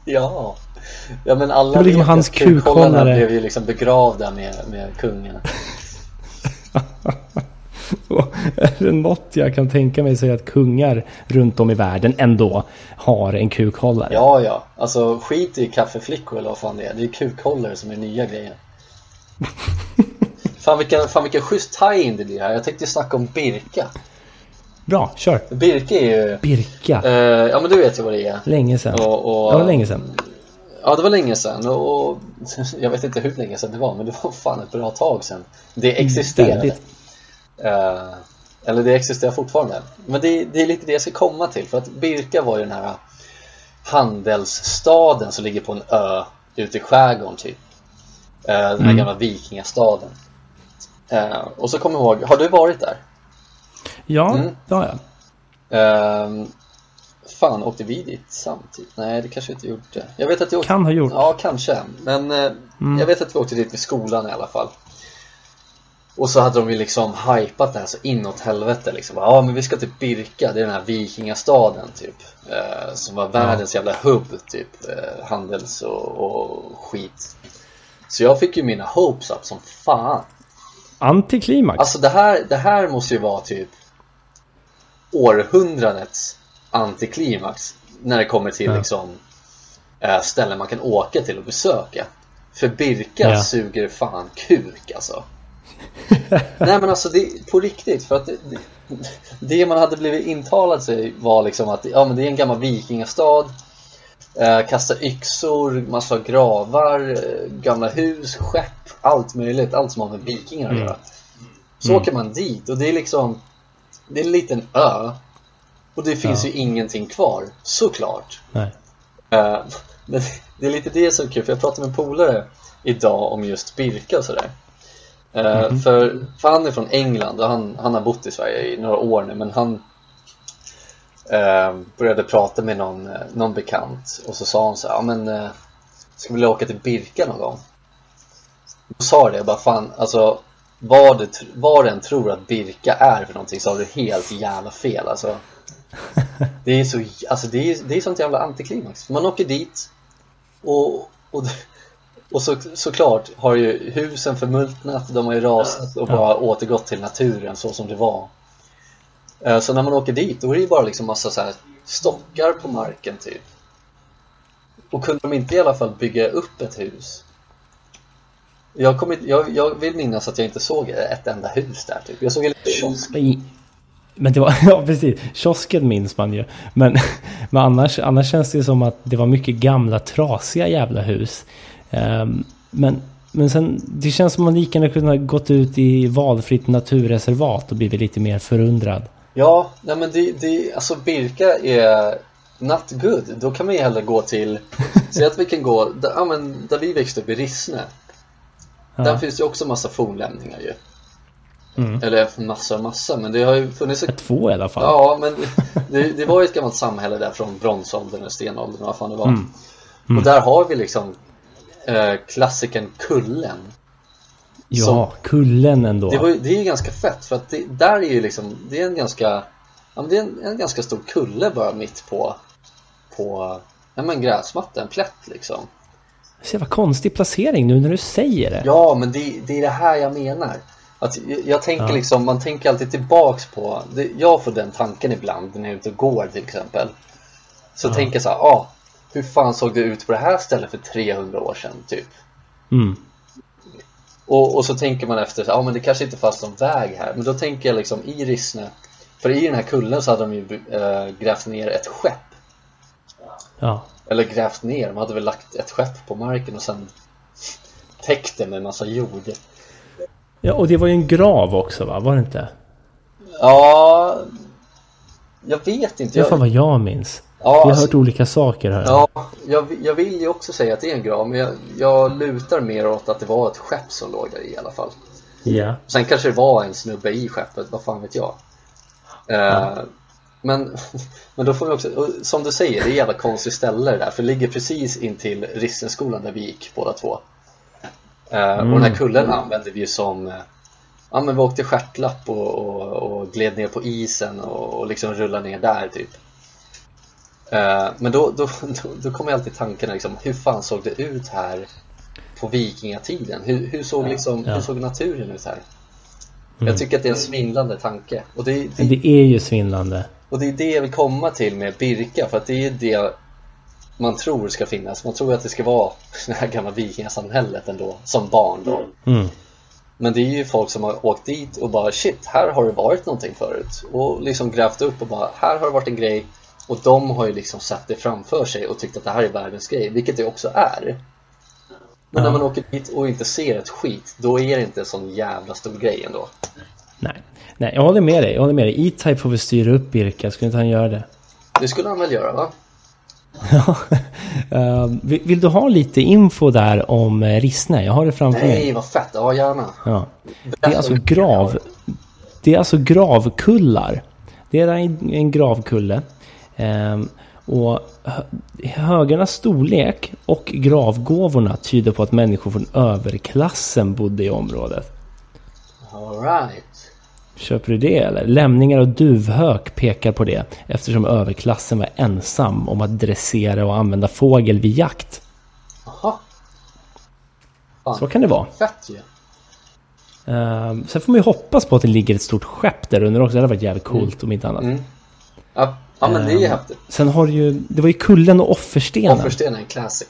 Ja. Ja men alla Det var liksom hans kukhållare. blev ju liksom begravda med, med kungen. Är det något jag kan tänka mig så är att kungar runt om i världen ändå har en kukhållare. Ja, ja. Alltså skit i kaffeflickor eller vad fan det är. Det är kukhållare som är nya grejen. fan, vilken, fan vilken schysst tie-in det blir här. Jag tänkte ju snacka om Birka. Bra, kör. Birka är ju... Birka. Eh, ja men du vet ju vad det är. Länge sedan. Och, och, Det var länge sedan. Ja det var länge sedan och, och jag vet inte hur länge sedan det var men det var fan ett bra tag sedan. Det existerade. Väldigt. Eh, eller det existerar fortfarande. Men det, det är lite det jag ska komma till. För att Birka var ju den här handelsstaden som ligger på en ö ute i skärgården typ. Eh, den här Mm. gamla vikingastaden. Eh, och så kommer jag ihåg, har du varit där? Ja, Mm. det har jag. Eh, fan, åkte vi dit samtidigt? Nej, det kanske inte gjorde. Jag vet att jag åkte... Kan ha gjort. Ja, kanske. Men eh, Mm. jag vet att vi åkte dit vid skolan i alla fall. Och så hade de ju liksom hypat det här så inåt helvete liksom. Ja men vi ska till Birka, det är den här vikingastaden typ. Eh, som var världens jävla hubb typ. Eh, handels och, och skit. Så jag fick ju mina hopes up som fan. Antiklimax. Alltså det här, det här måste ju vara typ århundradets antiklimax. När det kommer till Ja. liksom eh, ställen man kan åka till och besöka. För Birka Ja. suger fan kuk alltså. Nej men alltså det på riktigt för att det, det, det man hade blivit intalad sig var liksom att ja, men det är en gammal vikingastad eh, Kasta yxor, massa gravar, eh, gamla hus, skepp, allt möjligt, allt som har med vikingar att Mm. göra Så åker man dit och det är liksom Det är en liten ö Och det finns Ja. ju ingenting kvar, såklart Nej. Men det är lite det som är kul, för jag pratade med en polare idag om just Birka och sådär Eh, Mhm. för, för han är från England och han, han har bott i Sverige i några år nu men han eh, började prata med någon, någon bekant och så sa hon så här, ja men ska vi vilja åka till Birka någon gång? Då sa det, jag bara fan alltså vad du, vad du än tror att Birka är för någonting så har du helt jävla fel alltså. Det är så, alltså det är, det är sånt jävla antiklimax. Man åker dit och, och, och så, såklart har ju husen förmultnat, de har ju rasat och bara återgått till naturen så som det var. Eh, Så när man åker dit, då är det ju bara liksom massa så här stockar på marken typ. Och kunde de inte i alla fall bygga upp ett hus jag, inte- jag, jag vill minnas att jag inte såg ett enda hus där typ Jag såg en kiosk Men det var, ja precis, kiosken minns man ju. Men, men annars, annars känns det som att det var mycket gamla trasiga jävla hus. Ehm, men, men sen, det känns som att man lika gärna kunde ha gått ut i valfritt naturreservat och blivit lite mer förundrad. Ja, nej men det, det, alltså Birka är not good. Då kan man ju hellre gå till, säg att vi kan gå, där, ja, men, där vi växte upp i Rissne. Där Ja. finns det ju också massa fornlämningar ju. Mm. Eller massa och massa, men det har ju funnits ett, Två i alla fall. Ja, men det, det var ju ett gammalt samhälle där från bronsåldern eller stenåldern, vad fan det var. Mm. Mm. Och där har vi liksom eh, klassikern Kullen. ja, som- kullen ändå. Det, var det är ju ganska fett för att det, där är ju liksom, det är en ganska, ja det är en, en ganska stor kulle bara mitt på, på, ja men gräsmatta, en plätt liksom. Så jävla konstig placering nu när du säger det. Ja men det, det är det här jag menar. Att jag, jag tänker Ja. liksom, man tänker alltid tillbaks på, det, jag får den tanken ibland när jag är ute och går till exempel. Så Ja. tänker jag så här, ah, hur fan såg det ut på det här stället för 300 år sedan typ? Mm. Och, och så tänker man efter, ja ah, men det kanske inte fanns någon väg här. Men då tänker jag liksom i Rissne, för i den här kullen så hade de ju äh, grävt ner ett skepp. Ja. Eller grävt ner, de hade väl lagt ett skepp på marken och sen täckt det med massa jord. ja, och det var ju en grav också va? Var det inte? Ja, jag vet inte. Det är fan Jag, vad jag minns. ja, Vi har alltså, hört olika saker här. ja, jag, jag vill ju också säga att det är en grav, men jag, jag lutar mer åt att det var ett skepp som låg där i alla fall. ja. Sen kanske det var en snubbe i skeppet, vad fan vet jag. Eh, men, men då får vi också, som du säger, det är jävla konstigt ställe det där, för det ligger precis intill Rissenskolan där vi gick båda två. Eh, Och den här kullen använde vi ju som, eh, ja men vi åkte stjärtlapp och, och, och gled ner på isen och, och liksom rullade ner där typ. Eh, Men då, då, då, då kommer alltid tankarna liksom, hur fan såg det ut här på vikingatiden? Hur, hur, såg, liksom, Ja. hur såg naturen ut här? Mm. Jag tycker att det är en svindlande tanke och det, det, det är ju svindlande. Och det är det jag vill komma till med Birka för att det är det man tror ska finnas. Man tror att det ska vara det här gamla vikingasamhället ändå, som barn då. Mm. Men det är ju folk som har åkt dit och bara shit, här har det varit någonting förut. Och liksom grävt upp och bara, här har det varit en grej. Och de har ju liksom satt det framför sig och tyckt att det här är världens grej, vilket det också är. Men Ja. när man åker dit och inte ser ett skit, då är det inte en sån jävla stor grej ändå. Nej. Nej, jag håller med dig. Jag håller med dig. E-Type får väl styra upp Birka. Skulle inte han göra det? Det skulle han väl göra va? Ja. Eh, vill, vill du ha lite info där om eh, Rissne? Jag har det framför mig. Nej, vad fett, ja gärna. Ja. Det är alltså grav... Det är alltså gravkullar. Det är en, en gravkulle. Ehm, och hö- högarnas storlek och gravgåvorna tyder på att människor från överklassen bodde i området. Alright. Köper du det eller? Lämningar och duvhök pekar på det eftersom överklassen var ensam om att dressera och använda fågel vid jakt. Jaha. Fan, Så kan det vara. fett ju. Ehm, sen får man ju hoppas på att det ligger ett stort skepp där under också. Det hade varit jävligt coolt om inte annat. Mm. Ja, Ja men det är ju Ehm, häftigt. Sen har du ju, det var ju kullen och offerstenen. Offerstenen classic.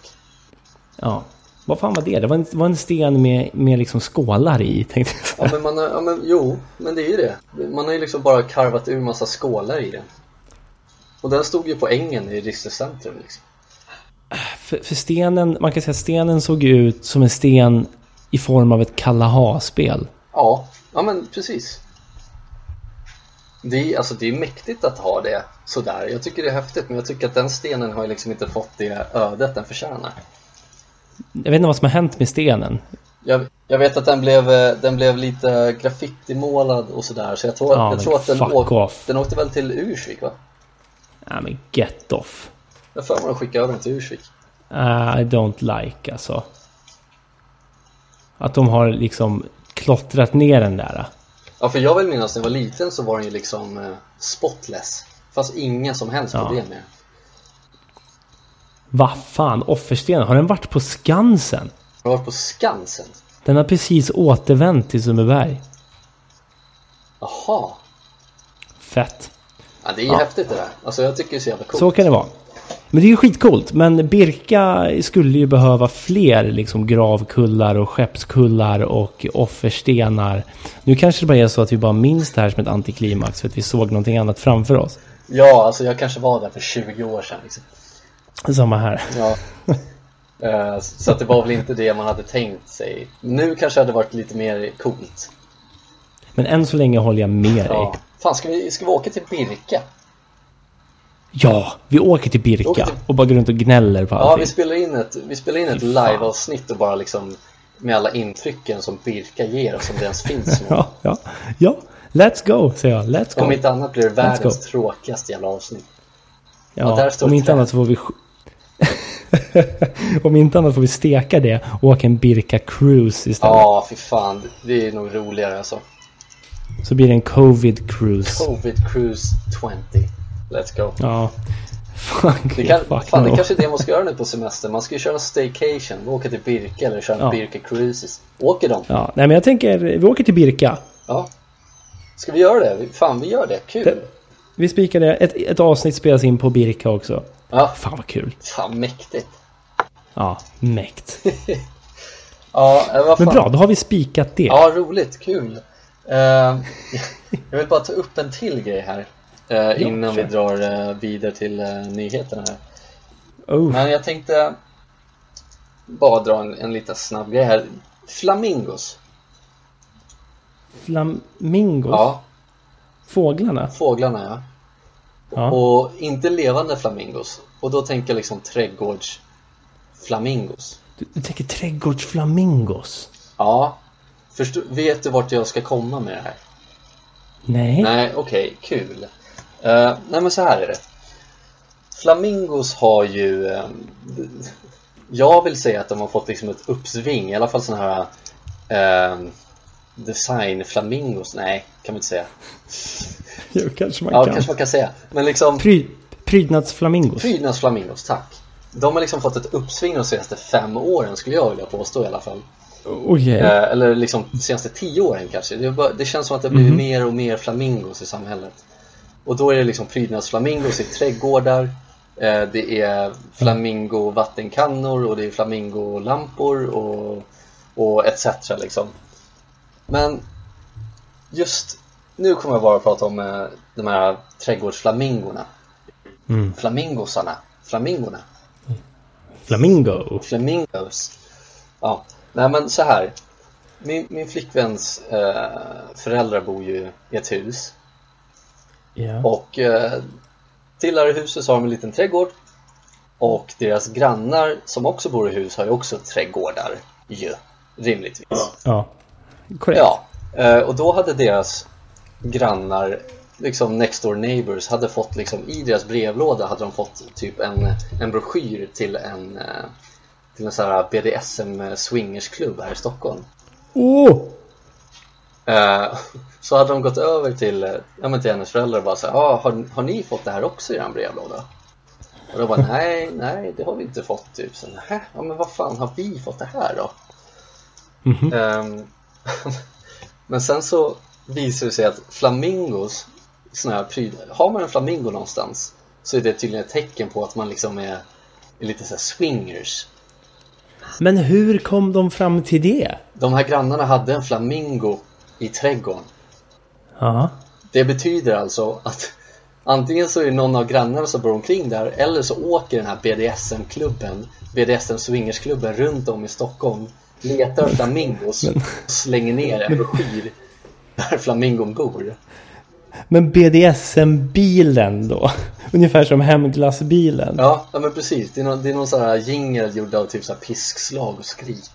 Ja. Vad fan var det? Det var en, var en sten med, med liksom skålar i, tänkte jag säga. Ja men man har, ja men jo, men det är ju det. Man har ju liksom bara karvat ur massa skålar i den. Och den stod ju på ängen i Riksdagens centrum liksom. För, för stenen, man kan säga att stenen såg ut som en sten i form av ett Kalaha-spel. Ja, ja men precis. Det är, alltså det är mäktigt att ha det sådär. Jag tycker det är häftigt men jag tycker att den stenen har liksom inte fått det ödet den förtjänar. Jag vet inte vad som har hänt med stenen. Jag, jag vet att den blev, eh, den blev lite graffitimålad och sådär så jag tror, Ja, jag tror att den, åk, off. den åkte väl till Ursvik va? Ja men get off. Jag för mig att de skickade över den till Ursvik. Uh, I don't like alltså. Att de har liksom klottrat ner den där. Ja för jag vill minnas när jag var liten så var den ju liksom eh, spotless. Fast inga som helst Ja. problem med den. Vad fan, offerstenen, har den varit på Skansen? Har varit på Skansen. Den har precis återvänt till Sundbyberg. Jaha. Fett. Ja, det är ju Ja. häftigt det där. Alltså jag tycker det är så jävla coolt. Så kan det vara. Men det är ju skitcoolt. Men Birka skulle ju behöva fler liksom gravkullar och skeppskullar och offerstenar. Nu kanske det bara är så att vi bara minns det här som ett antiklimax för att vi såg någonting annat framför oss. Ja, alltså jag kanske var där för 20 år sedan liksom. Samma här. Ja. Eh, så att det var väl inte det man hade tänkt sig. Nu kanske det hade varit lite mer coolt. Men än så länge håller jag med dig. Ja. Fan, ska vi, ska vi åka till Birka? Ja, vi åker till Birka Åker till- och bara går runt och gnäller på Ja, allting. vi spelar in ett, vi spelar in ett live-avsnitt och bara liksom med alla intrycken som Birka ger oss, om det ens finns. Ja, ja, ja. Let's go, säger jag. Let's go. Om inte annat blir det världens tråkigaste jävla avsnitt. Ja, om inte annat så får vi... om inte annat får vi steka det och åka en Birka Cruise istället. Ja, fy fan. Det är nog roligare alltså. Så blir det en Covid Cruise. Covid Cruise 20. Let's go. Ja. Fuck, Det, kan, fuck fan, no. det kanske är det man ska göra nu på semester. Man ska ju köra en staycation, åka till Birka eller köra en Ja. Birka Cruises. Åker de? Ja, nej men jag tänker, vi åker till Birka. Ja. Ska vi göra det? Fan, vi gör det. Kul. Det- Vi spikar det. Ett, ett avsnitt spelas in på Birka också. Ja, Fan vad kul. fan mäktigt. Ja, mäkt. Ja, eh, vad fan. Men bra, då har vi spikat det. Ja, roligt. Kul. Eh, jag vill bara ta upp en till grej här. eh, innan vi kör. drar eh, vidare till nyheterna här. Oh, Men jag tänkte bara dra en, en liten snabb grej här. Flamingos. flamingos. Ja, Fåglarna. fåglarna ja. Ja. Och inte levande flamingos. Och då tänker jag liksom trädgårdsflamingos. Du, du tänker trädgårdsflamingos? Ja. Förstå, vet du vart jag ska komma med det här? Nej. Nej, okej, kul. Eh, nej men så här är det. Flamingos har ju... eh, jag vill säga att de har fått liksom ett uppsving, i alla fall sådana här uh, design-flamingos. Nej, kan man inte säga. Jo, kanske man Ja, kan. kanske man kan säga. Men liksom Pry, prydnadsflamingos. prydnadsflamingos, tack. De har liksom fått ett uppsving de senaste fem åren skulle jag vilja påstå i alla fall. Okej. Eh, eller liksom de senaste tio åren kanske. Det, bara, det känns som att det har blivit mer och mer flamingos i samhället. Och då är det liksom prydnadsflamingos i trädgårdar. Eh, det är flamingo-vattenkannor och det är flamingolampor och, och etc. Liksom. Men just nu kommer jag bara att prata om eh, de här trädgårdsflamingorna. Mm. Flamingosarna. Flamingorna. Flamingo. Flamingos. Ja, nej men så här. Min, min flickväns eh, föräldrar bor ju i ett hus Ja. och eh, till det här huset så har de en liten trädgård och deras grannar som också bor i hus har ju också trädgårdar ju, rimligtvis. ja. Korrekt. Ja, eh, och då hade deras grannar, liksom next door neighbors, hade fått liksom i deras brevlåda hade de fått typ en, en broschyr till en eh, till en sån här BDSM swingersklubb här i Stockholm. Eh, så hade de gått över till, eh, ja, men till hennes föräldrar och bara så här, ah, har, har ni fått det här också i er brevlåda? Och de bara, nej, nej, det har vi inte fått typ. Så, "Nähä, ja men vad fan har vi fått det här då? Mhm. Ehm, men sen så visar det sig att flamingos, såna här prylar, har man en flamingo någonstans så är det tydligen ett tecken på att man liksom är, är lite så swingers. Men hur kom de fram till det? De här grannarna hade en flamingo i trädgården. Ja. Det betyder alltså att antingen så är det någon av grannarna som bor omkring där eller så åker den här BDSM-klubben, BDSM swingersklubben runt om i Stockholm, letar flamingos och slänger ner en broschyr där flamingon bor. Men BDSM-bilen då? Ungefär som hemglassbilen. Ja, ja men precis. Det är någon, det är någon sån här jingel gjord av typ så piskslag och skrik.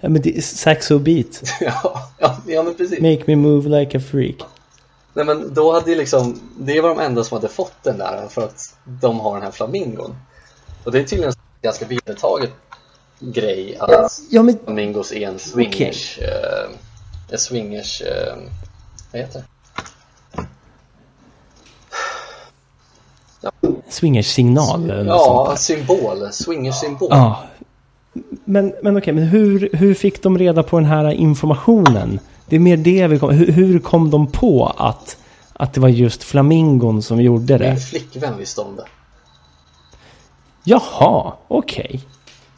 Ja, men det är Saxo Beat. ja, ja, ja, men precis. Make me move like a freak. Nej men då hade ju liksom, det var de enda som hade fått den där för att de har den här flamingon. Och det är tydligen en ganska vedertaget grej att Ja, men flamingos är en swingers, eh, en swingers, eh, vad heter det? eller något Ja, symbol, swingers symbol. där. Ja. Men, men okej, men hur, hur fick de reda på den här informationen? Det är mer det vill komma... Hur, hur kom de på att, att det var just flamingon som gjorde Min det? flickvän visste om det. Jaha, okej.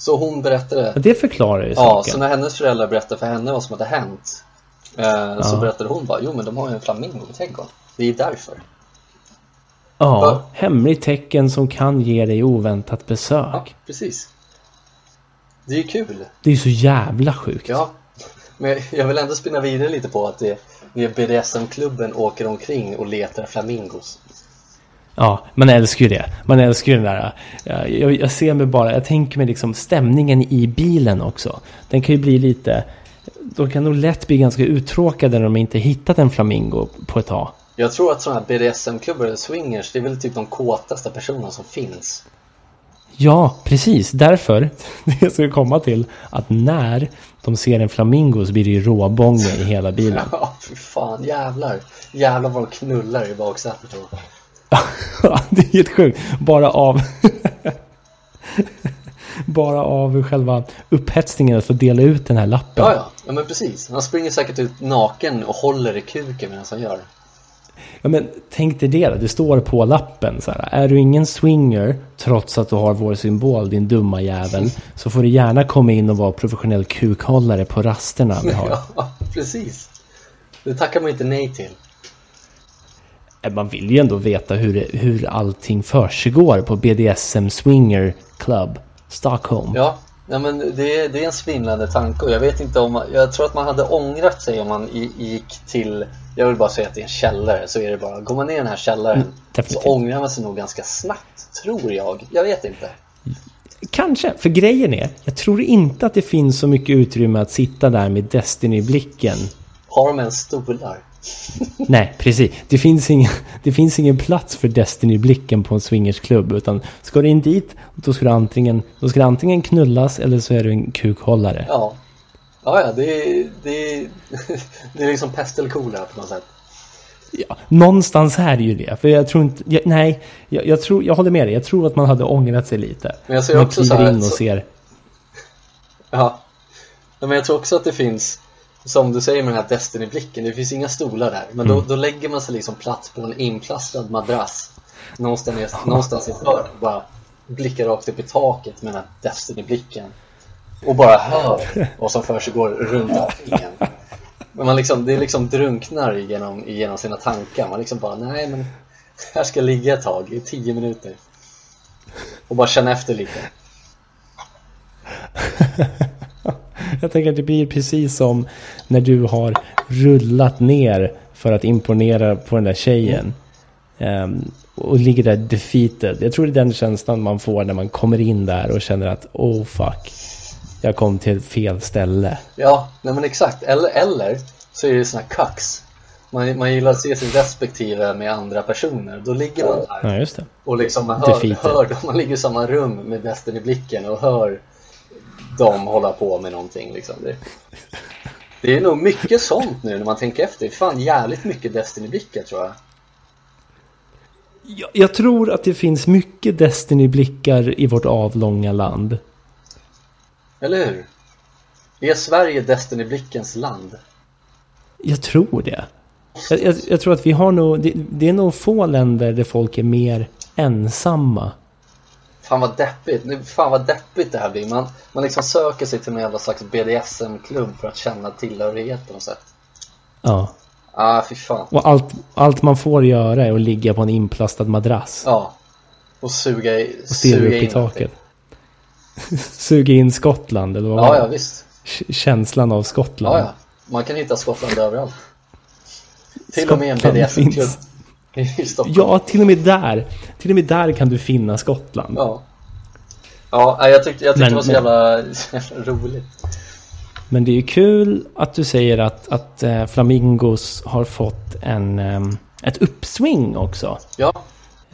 Så hon berättade, Ja, Det förklarar ju ja, saken. så när hennes föräldrar berättade för henne vad som hade hänt eh, Så Ja. berättade hon bara, jo men de har ju en flamingo i trädgården. Det är därför. Ja, hemligt tecken som kan ge dig oväntat Ja, besök. precis. Det är ju kul. Det är ju så jävla sjukt. Ja, men jag vill ändå spinna vidare lite på att det, det BDSM-klubben åker omkring och letar flamingos. Ja, man älskar ju det. Man älskar ju den där... ja, Jag, jag ser mig bara... Jag tänker mig liksom stämningen i bilen också. Den kan ju bli lite... De kan nog lätt bli ganska uttråkade när de inte hittat en flamingo på ett tag. Jag tror att sådana här BDSM-klubbar eller swingers, det är väl typ de kåtaste personerna som finns. Ja, precis. Därför, det jag skulle komma till, att när de ser en flamingo så blir det ju råbånge i hela bilen. Ja, fy fan, jävlar. Jävlar vad de knullar i baksätet det är helt sjukt. Bara av... Bara av själva upphetsningen att få dela ut den här lappen. Ja, ja, ja men precis. Han springer säkert ut naken och håller i kuken medan han gör. Ja, men tänk dig det då. Det står på lappen så här. Är du ingen swinger trots att du har vår symbol, din dumma jävel, så får du gärna komma in och vara professionell kukhållare på rasterna vi har. Ja, precis. Det tackar man inte nej till. Eh, Man vill ju ändå veta hur, hur allting försiggår på BDSM Swinger Club Stockholm. Ja, ja men det, är- det är en svindlande tanke och jag vet inte om, jag tror att man hade ångrat sig om man gick till, jag vill bara säga att det är en källare, så är det bara, går man ner i den här källaren så definitivt. ångrar man sig nog ganska snabbt, tror jag. Jag vet inte. Kanske, för grejen är, jag tror inte att det finns så mycket utrymme att sitta där med Destiny-blicken. Har de ens stolar? Nej, precis. Det finns, ingen, det finns ingen plats för Destiny-blicken på en swingersklubb. Utan ska du in dit, då ska du antingen, då ska du antingen knullas eller så är du en kukhållare. Ja. Ja, ja, det är, det är, det är liksom pest eller på något sätt. Ja, någonstans är det ju det. För jag tror inte... Jag, nej, jag, jag, tror, jag håller med dig. Jag tror att man hade ångrat sig lite. Men jag ser man också så här- in och så- ser... Ja, men jag tror också att det finns som du säger med den här Destiny-blicken, det finns inga stolar där. Men då, då lägger man sig liksom plats på en inplastad madrass. Någonstans, någonstans i hörn och bara blickar rakt upp i taket med den här Destiny-blicken. Och bara hör vad som försiggår runt omkring. En. Men man liksom, det liksom drunknar genom, genom sina tankar, man liksom bara nej men här ska jag ligga ett tag i tio minuter. Och bara känna efter lite. Jag tänker att det blir precis som när du har rullat ner för att imponera på den där tjejen. Ehm, och ligger där defeated. Jag tror det är den känslan man får när man kommer in där och känner att oh fuck. Jag kom till fel ställe. Ja, nej men exakt. Eller, eller så är det såna här kax. Man, man gillar att se sin respektive med andra personer. Då ligger man där Ja, och liksom man hör, Defeated. hör. Man ligger i samma rum med Destiny i blicken och hör dem hålla på med någonting. Liksom. Det, det är nog mycket sånt nu när man tänker efter. Fan jävligt mycket Destiny i blickar tror jag. Jag, jag tror att det finns mycket Destiny-blickar i vårt avlånga land. Eller hur? Är Sverige Destiny i blickens land? Jag tror det. Jag, jag, jag tror att vi har nog... Det, det är nog få länder där folk är mer ensamma. Fan vad deppigt, nu, fan vad deppigt det här blir. Man, man liksom söker sig till någon jävla slags BDSM-klubb för att känna tillhörighet på något sätt. Ja. Ah, fy fan. Och allt, allt man får göra är att ligga på en inplastad madrass. Ja. Och suga, i, Och suga upp i in taket. Suga in Skottland eller vad allting. var Ja, ja visst. Känslan av Skottland. Ja, ja. Man kan hitta Skottland överallt. Till och med en Skottland BDSM-klubb. i Stockholm. Ja, till och med där. Till och med där kan du finna Skottland. Ja. Ja, jag tyckte, jag tyckte Men- det var så jävla, jävla roligt. Men det är ju kul att du säger att, att eh, Flamingos har fått en, ehm, ett uppsving också. Ja,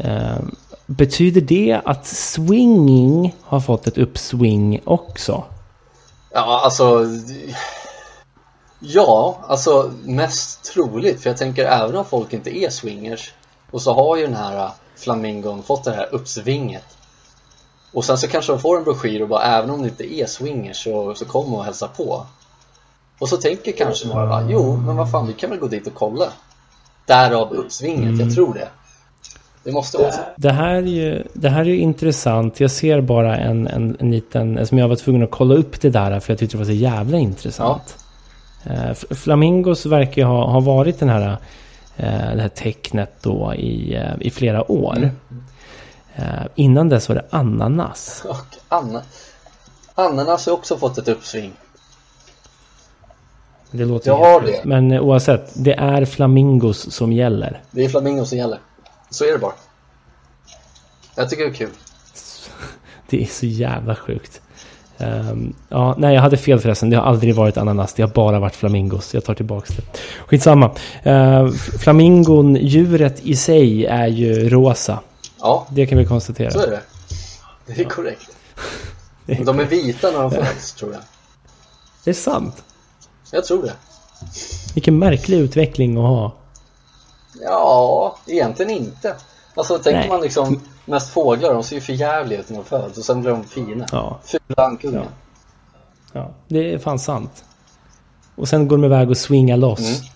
Ehm, betyder det att swinging har fått ett uppsving också? ja alltså Ja, alltså mest troligt för jag tänker även om folk inte är swingers och så har ju den här äh, flamingon fått det här uppsvinget och sen så kanske de får en broschyr och bara även om det inte är swingers så, så kom och hälsa på. Och så tänker kanske några bara, jo men vad fan vi kan väl gå dit och kolla. Därav uppsvinget, jag tror det. Det måste vara så. Det här är ju, det här är intressant. Jag ser bara en, en, en liten, som jag var tvungen att kolla upp det där för jag tyckte det var så jävla intressant. F- Flamingos verkar ju ha, ha varit den här, eh, det här tecknet då i, eh, i flera år. Eh, innan dess var det ananas. Och Anna, ananas har också fått ett uppsving Det låter Jag har det. Men eh, oavsett, det är flamingos som gäller. Det är flamingo som gäller Så är det bara Jag tycker det är kul Det är så jävla sjukt. Ehm, ja, nej, jag hade fel förresten. Det har aldrig varit ananas. Det har bara varit flamingos. Jag tar tillbaka det. Skitsamma. Uh, flamingon, djuret i sig, är ju rosa. Ja, Det kan vi konstatera. så är det Det är korrekt De är vita när de föds tror jag Det är sant. Jag tror det Vilken märklig utveckling att ha. Ja, egentligen inte Alltså tänker Nej. man liksom mest fåglar, de ser ju för jävliga ut när de föds och sen blir de fina Ja, Fula ankungar ja, det är fan sant. Och sen går de iväg och swingar loss. Mm.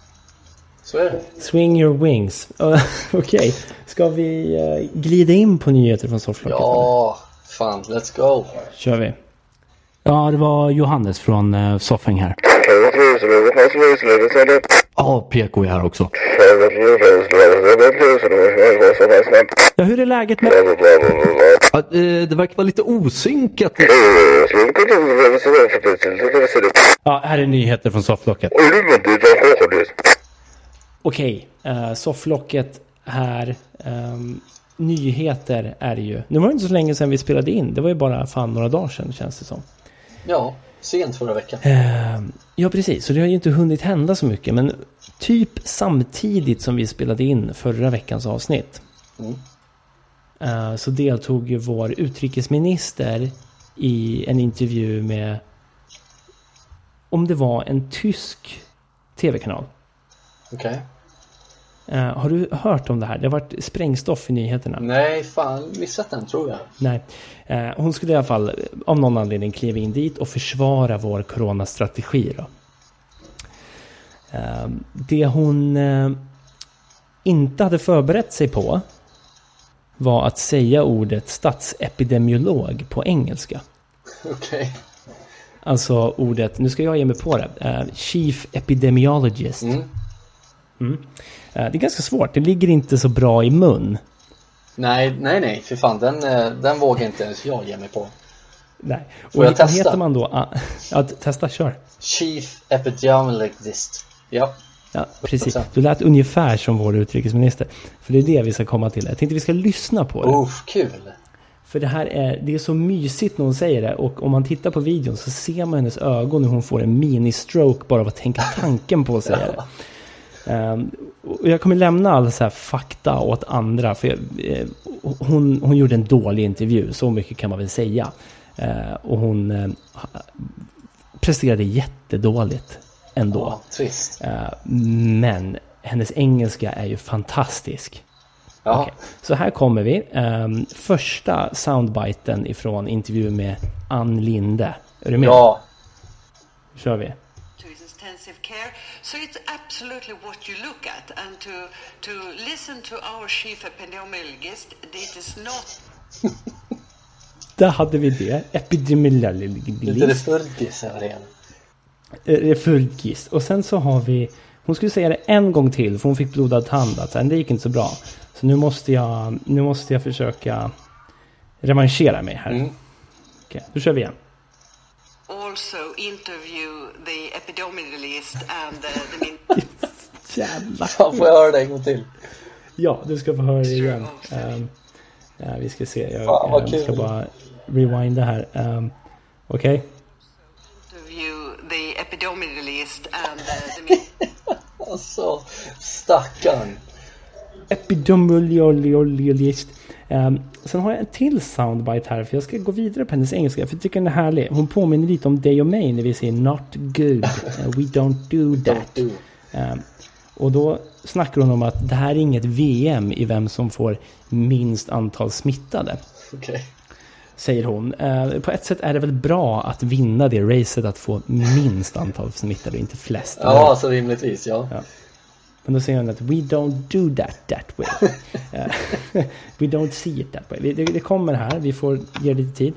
Så är det Swing your wings. Okej, ska vi eh, glida in på nyheter från sofflocket? eller? Ja, fan, let's go kör vi. Ja, det var Johannes från uh, Soffing här. Ja, PK är här också. Ja, hur är läget med... Ja, eh, det verkar vara lite osynkat. Ja, här är nyheter från sofflocket. Okej, uh, sofflocket här. Ehm, nyheter är det ju. Nu var det inte så länge sedan vi spelade in. Det var ju bara fan några dagar sedan känns det som. Ja, sent förra veckan Ehm, ja, precis. Så det har ju inte hunnit hända så mycket. Men typ samtidigt som vi spelade in förra veckans avsnitt. Mm. eh, så deltog ju vår utrikesminister i en intervju med om det var en tysk tv-kanal. Okej Eh, har du hört om det här? Det har varit sprängstoff i nyheterna. Nej, fan, missat den tror jag Nej. Eh, hon skulle i alla fall av någon anledning kliva in dit och försvara vår coronastrategi. Då. Eh, det hon inte hade förberett sig på var att säga ordet statsepidemiolog på engelska. Okej Alltså ordet, nu ska jag ge mig på det, Chief Epidemiologist. mm. Eh, det är ganska svårt, det ligger inte så bra i mun. Nej, nej, nej, för fan, den, eh, den vågar inte ens jag ge mig på Nej. Får och jag vilken testa? heter man då? Ah, ja, testa, kör. Chief Epidemiologist Ja, Ja, precis. 100%. Du lät ungefär som vår utrikesminister. För det är det vi ska komma till. Jag tänkte vi ska lyssna på det. uff, kul För det här är, det är så mysigt när hon säger det. Och om man tittar på videon så ser man hennes ögon när hon får en mini-stroke bara av att tänka tanken på att säga det. Ehm, och jag kommer lämna all så här fakta åt andra. För jag, eh, hon, hon gjorde en dålig intervju, så mycket kan man väl säga. Eh, och hon eh, presterade jättedåligt ändå. Ja, trist Men hennes engelska är ju fantastisk. Ja, Okej, Så här kommer vi. Ehm, första soundbiten ifrån intervjun med Ann Linde. Är du med? ja, kör vi. to his intensive care So it's absolutely what you look at. And to, to listen to our chief epidemiologist, it is not Där hade vi det. Epidemiologist. refulgis över det hela. Refulgis. Och sen så har vi... Hon skulle säga det en gång till för hon fick blodad tand. Alltså, det gick inte så bra. Så nu måste jag, nu måste jag försöka revanschera mig här. Mm. Okej, då kör vi igen. Also interview the epidemiologist and uh, the min- Jävlar. Fan, får jag höra det en gång till? Ja, du ska få höra det igen. Ehm, ja, vi ska se. Jag, Fan, vad jag ska kul. bara rewinda här. Um, Okej. interview the epidemiologist and uh, the min- Alltså, stackarn. Epidemiologist. Um, sen har jag en till soundbite här för jag ska gå vidare på hennes engelska för jag tycker den är härlig. Hon påminner lite om dig och mig när vi säger not good. Uh, we don't do that. Um, och då snackar hon om att det här är inget VM i vem som får minst antal smittade. Okej. Säger hon. Eh, på ett sätt är det väl bra att vinna det racet att få minst antal smittade, inte flest. Ja, alltså rimligtvis, ja. Ja. Men då säger hon att we don't do that that way. Eh, we don't see it that way. Det, det kommer här, vi får ge lite tid.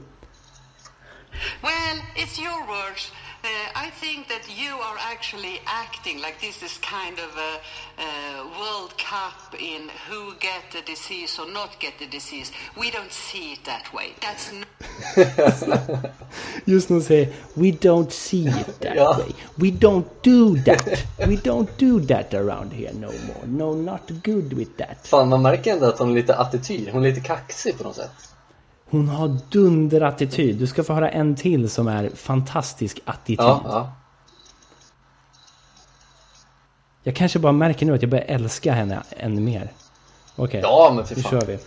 Well, it's your words. Uh, I think that you are actually acting like this is kind of a, a World Cup in who get the disease or not get the disease. We don't see it that way. That's not Just hon säger we don't see it that Ja. way. We don't do that. We don't do that around here no more. No, not good with that. Fan, man märker ändå att hon har lite attityd. Hon är lite kaxig på något sätt. Hon har dunderattityd. Du ska få höra en till som är fantastisk attityd. Ja, ja. Jag kanske bara märker nu att jag börjar älska henne ännu mer. Okej, Ja, men för nu kör vi.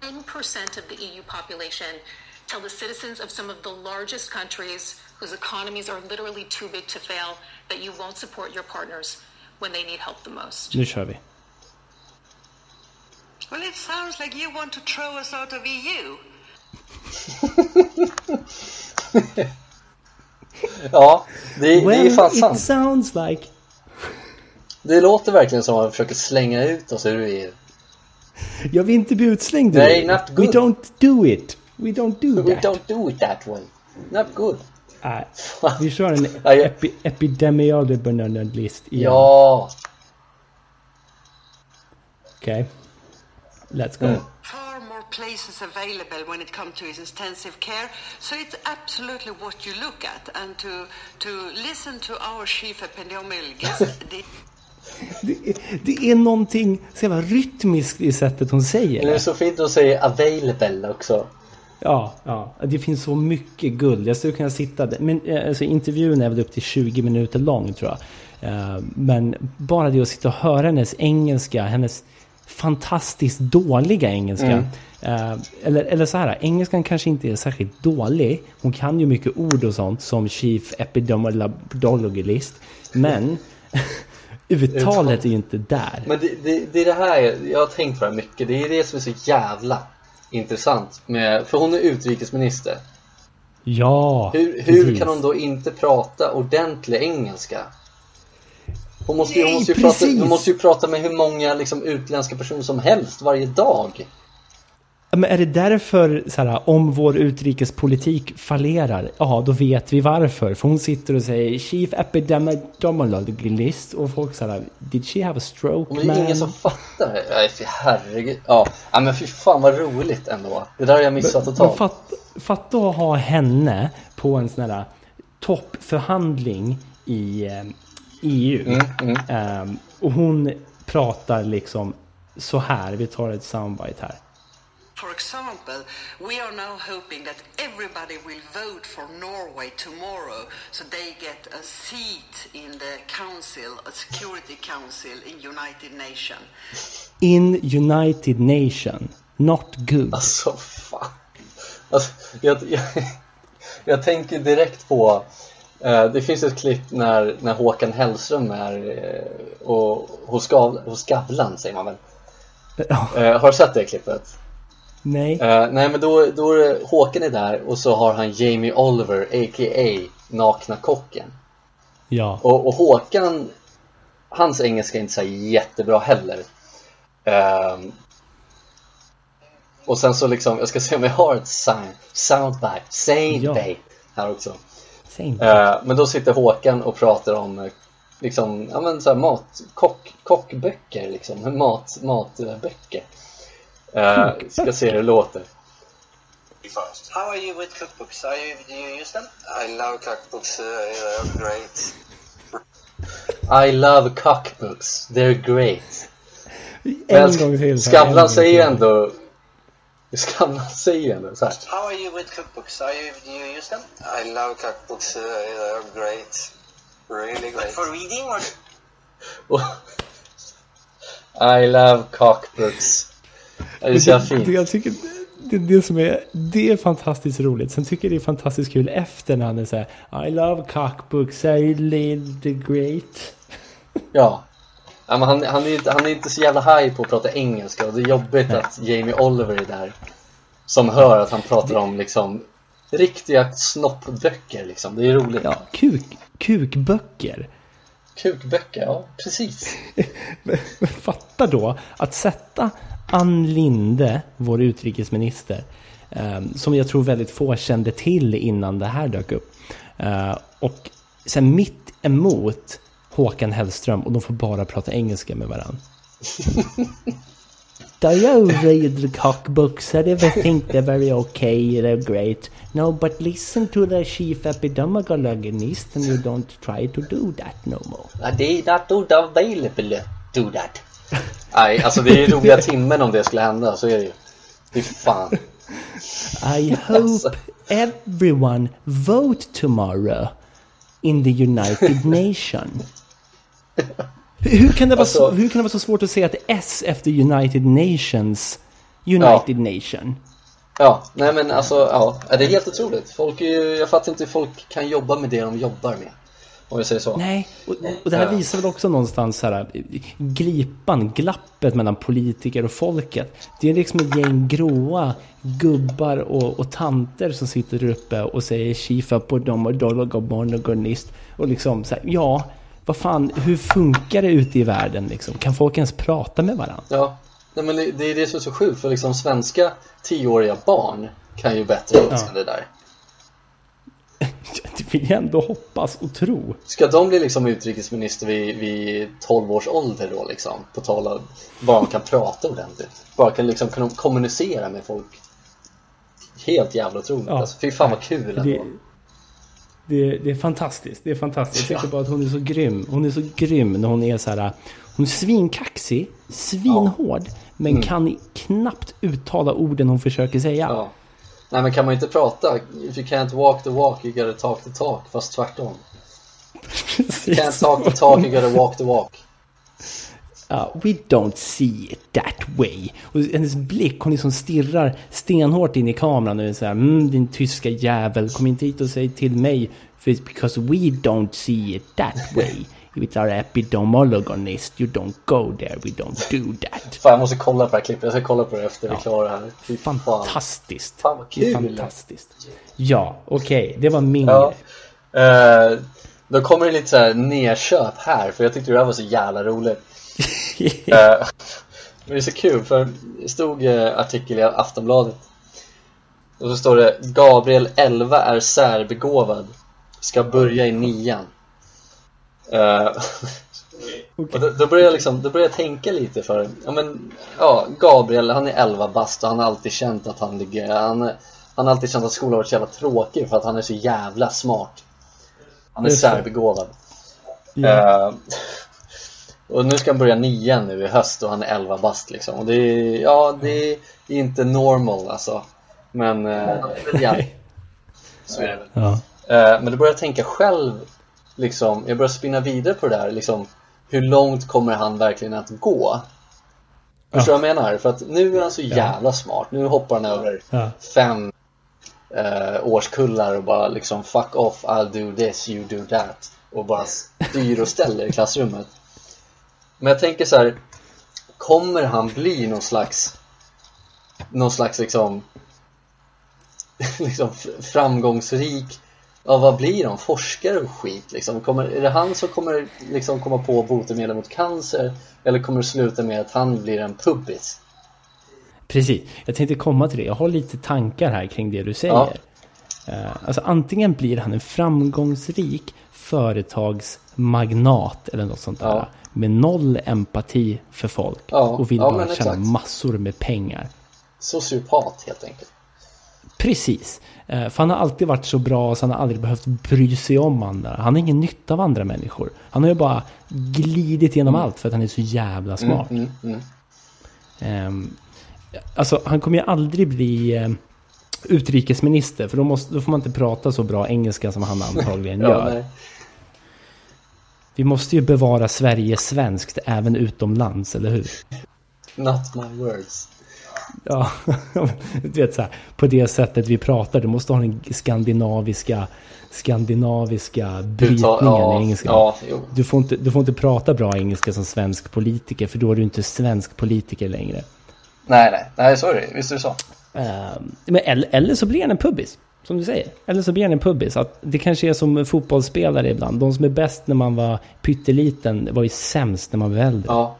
10% of the EU population tell the citizens of some of the largest countries whose economies are literally too big to fail that you won't support your partners when they need help the most. Nu kör vi. Well, it sounds like you want to throw us out of E EU. Ja, det, det är Well, fan it sant. sounds like... Det låter verkligen som att man försöker slänga ut oss ur EU. Jag vill inte bli utslängd. Nej, not We good. don't do it. We don't do We that. don't do it that way. Not good. Nej, vi kör en epi epidemiologist igen. Ja. Okej. Let's go. Mm. Far more places available when it comes to intensive care. So it's absolutely what you look at. And to, to listen to our chief epidemiologist, Det, det är någonting så jävla rytmiskt i sättet hon säger Det är det. så fint att säga available också. Ja, ja. Det finns så mycket guld. Jag skulle kunna sitta där. Men eh, alltså, intervjun är väl upp till 20 minuter lång tror jag. Eh, Men bara det att sitta och höra hennes engelska, hennes fantastiskt dåliga engelska. Eh, Eller, eller så här, engelskan kanske inte är särskilt dålig. Hon kan ju mycket ord och sånt som Chief Epidemiologist. Men uttalet är ju inte där. Men det, det, det är det här jag har tänkt på det här mycket. Det är det som är så jävla intressant med, för hon är utrikesminister. Ja, Hur, hur kan hon då inte prata ordentlig engelska? Hon måste, ju, hon, Nej, måste ju prata, hon måste ju prata med hur många liksom, utländska personer som helst varje dag. Men är det därför, så här, om vår utrikespolitik fallerar, ja då vet vi varför. För hon sitter och säger Chief Epidemiologist och folk säger Did she have a stroke Men det är man? ingen som fattar. Nej, för herregud. Ja. ja, men fy fan vad roligt ändå. Det där har jag missat Men totalt. fatt, fatta att ha henne på en sån här toppförhandling i eh, EU. Mm, mm. Ehm, och hon pratar liksom så här, vi tar ett soundbite här. For example, we are now hoping that everybody will vote for Norway tomorrow so they get a seat in the council, a security council in United Nations. In United Nation, not good. Alltså fan. Alltså, jag, jag, jag tänker direkt på Det finns ett klipp när, när Håkan Hellström är eh, och, hos, Gav, hos Skavlan säger man väl. Eh, har du sett det klippet? nej. Eh, nej men då, då är det, Håkan är där och så har han Jamie Oliver a.k.a. Nakna kocken. Ja. Och, och Håkan, hans engelska är inte så jättebra heller. Ehm, och sen så liksom, jag ska se om jag har ett sound, soundbite, soundbite Ja. här också. Eh, men då sitter Håkan och pratar om eh, liksom, ja men så här mat, kock, kockböcker liksom, mat, matböcker. Uh, ska se hur det låter. first. How are you with cookbooks? Are you, do you use them? I love cookbooks. Uh, they're great. I love cockbooks, they're great. en Men gång till. Skavlan säger ändå Skavlan säger ändå så här. How are you with cookbooks? Are you, do you use them? I love cookbooks. Uh, they're great. Really great. for reading or? I love Det är så Det, fint. jag tycker det, det som är, det är fantastiskt roligt. Sen tycker jag det är fantastiskt kul efter när han är så här I love cockbooks, I live the great. Ja. Ja men han, han, är inte, han är inte så jävla high på att prata engelska och det är jobbigt att Jamie Oliver är där. Som hör att han pratar om liksom riktiga snoppböcker liksom. Det är roligt. Ja, kuk, kukböcker. Kukböcker, ja precis. Fatta då att sätta Ann Linde, vår utrikesminister, eh, som jag tror väldigt få kände till innan det här dök upp. Eh, och sen mitt emot Håkan Hellström och de får bara prata engelska med varandra. Do you read the never think they're very okay, they're great. No, but listen to the chief epidemiologist and you don't try to do that no more. Did not available do that. Nej, alltså det är roliga timmen om det skulle hända, så är det ju. Fy fan. I hope everyone vote tomorrow in the United Nation. Hur kan, det vara så, Alltså- hur kan det vara så svårt att säga att S efter United Nations? United Nation. Ja, nej men alltså, ja, det är helt otroligt. Folk är jag fattar inte hur folk kan jobba med det de jobbar med. Om vi säger så. Nej, och, och det här Ja. visar väl också någonstans så här, gripan, glappet mellan politiker och folket. Det är liksom ett gäng gråa gubbar och, och tanter som sitter uppe och säger Shifa på dem och dologomonogonist. Och liksom så här, ja, vad fan, hur funkar det ute i världen liksom? Kan folk ens prata med varandra? Ja, nej men det, det är det som är så sjukt för liksom svenska tioåriga barn kan ju bättre engelska än det där. Det vill jag ändå hoppas och tro. Ska de bli liksom utrikesminister vid, vid 12 års ålder då liksom? På tal om bara de kan prata ordentligt. Bara kan liksom kunna kommunicera med folk. Helt jävla otroligt Ja. alltså. Fy fan vad kul ändå. det, det är fantastiskt. Det är fantastiskt. Jag tycker bara att hon är så grym. Hon är så grym när hon är så här. Hon är svinkaxig, svinhård, men kan knappt uttala orden hon försöker säga. Ja. Nej men kan man inte prata? If you can't walk the walk you gotta talk the talk. Fast tvärtom. Precis. Can't talk the talk you gotta walk the walk. Ja, we don't see it that way. Och hennes blick, hon liksom stirrar stenhårt in i kameran och är så här, mm, din tyska jävel, kom inte hit och säg till mig, för it's because we don't see it that way. With our epidemiologist, you don't go there, we don't do that. Fan jag måste kolla på det här klippet. Jag ska kolla på det efter vi är klara här. Fy fan. Fantastiskt. Fan, vad Det kul. fantastiskt. Ja, okej, det var min Ja. Eh, då kommer det lite så här nedköp här för jag tyckte det här var så jävla roligt. Eh, men det är så kul för det stod eh, artikel i Aftonbladet och så står det Gabriel 11 är särbegåvad ska börja i nian. Eh, och då, då börjar jag liksom, då börjar jag tänka lite för, ja men, ja Gabriel han är 11 bast och han har alltid känt att han ligger, han, han har alltid känt att skolan varit så jävla tråkig för att han är så jävla smart. Han är särbegåvad. Ja. Eh, och nu ska han börja nian nu i höst och han är 11 bast liksom. Och det är, ja, det är inte normal alltså. Men, eh, ja. Så är det väl. Ja. Eh, men då börjar jag tänka själv, liksom, jag börjar spinna vidare på det där, liksom, hur långt kommer han verkligen att gå? Förstår du vad jag menar? För att nu är han så jävla smart, nu hoppar han över Ja. fem eh, årskullar och bara liksom fuck off, I'll do this, you do that och bara styr och ställer i klassrummet. Men jag tänker så här, kommer han bli någon slags någon slags liksom liksom framgångsrik ja, vad blir de? Forskare och skit liksom? Kommer, är det han som kommer liksom komma på botemedel mot cancer? Eller kommer det sluta med att han blir en pubbis? Precis, jag tänkte komma till det. Jag har lite tankar här kring det du säger. Ja. Eh, Alltså antingen blir han en framgångsrik företagsmagnat eller något sånt där. Ja. Med noll empati för folk. Ja, Och vill ja, bara tjäna exakt. massor med pengar. Sociopat helt enkelt. Precis. Eh, För han har alltid varit så bra så han har aldrig behövt bry sig om andra. Han har ingen nytta av andra människor. Han har ju bara glidit igenom allt för att han är så jävla smart. Mm, mm. Ehm, alltså han kommer ju aldrig bli eh, utrikesminister för då, måste, då får man inte prata så bra engelska som han antagligen Ja, gör. nej. Vi måste ju bevara Sverige svenskt även utomlands, eller hur? Not my words. Ja, du vet så här, på det sättet vi pratar, du måste ha den skandinaviska, skandinaviska brytningen ja, i engelska. ja. Du, får inte, du får inte prata bra engelska som svensk politiker, för då är du inte svensk politiker längre. Nej, nej, nej, det. Visst är det så. Ehm, men eller, eller så blir han en pubbis. Som du säger. Eller så blir han en pubbis. Att det kanske är som fotbollsspelare ibland. De som är bäst när man var pytteliten var ju sämst när man var äldre. Ja.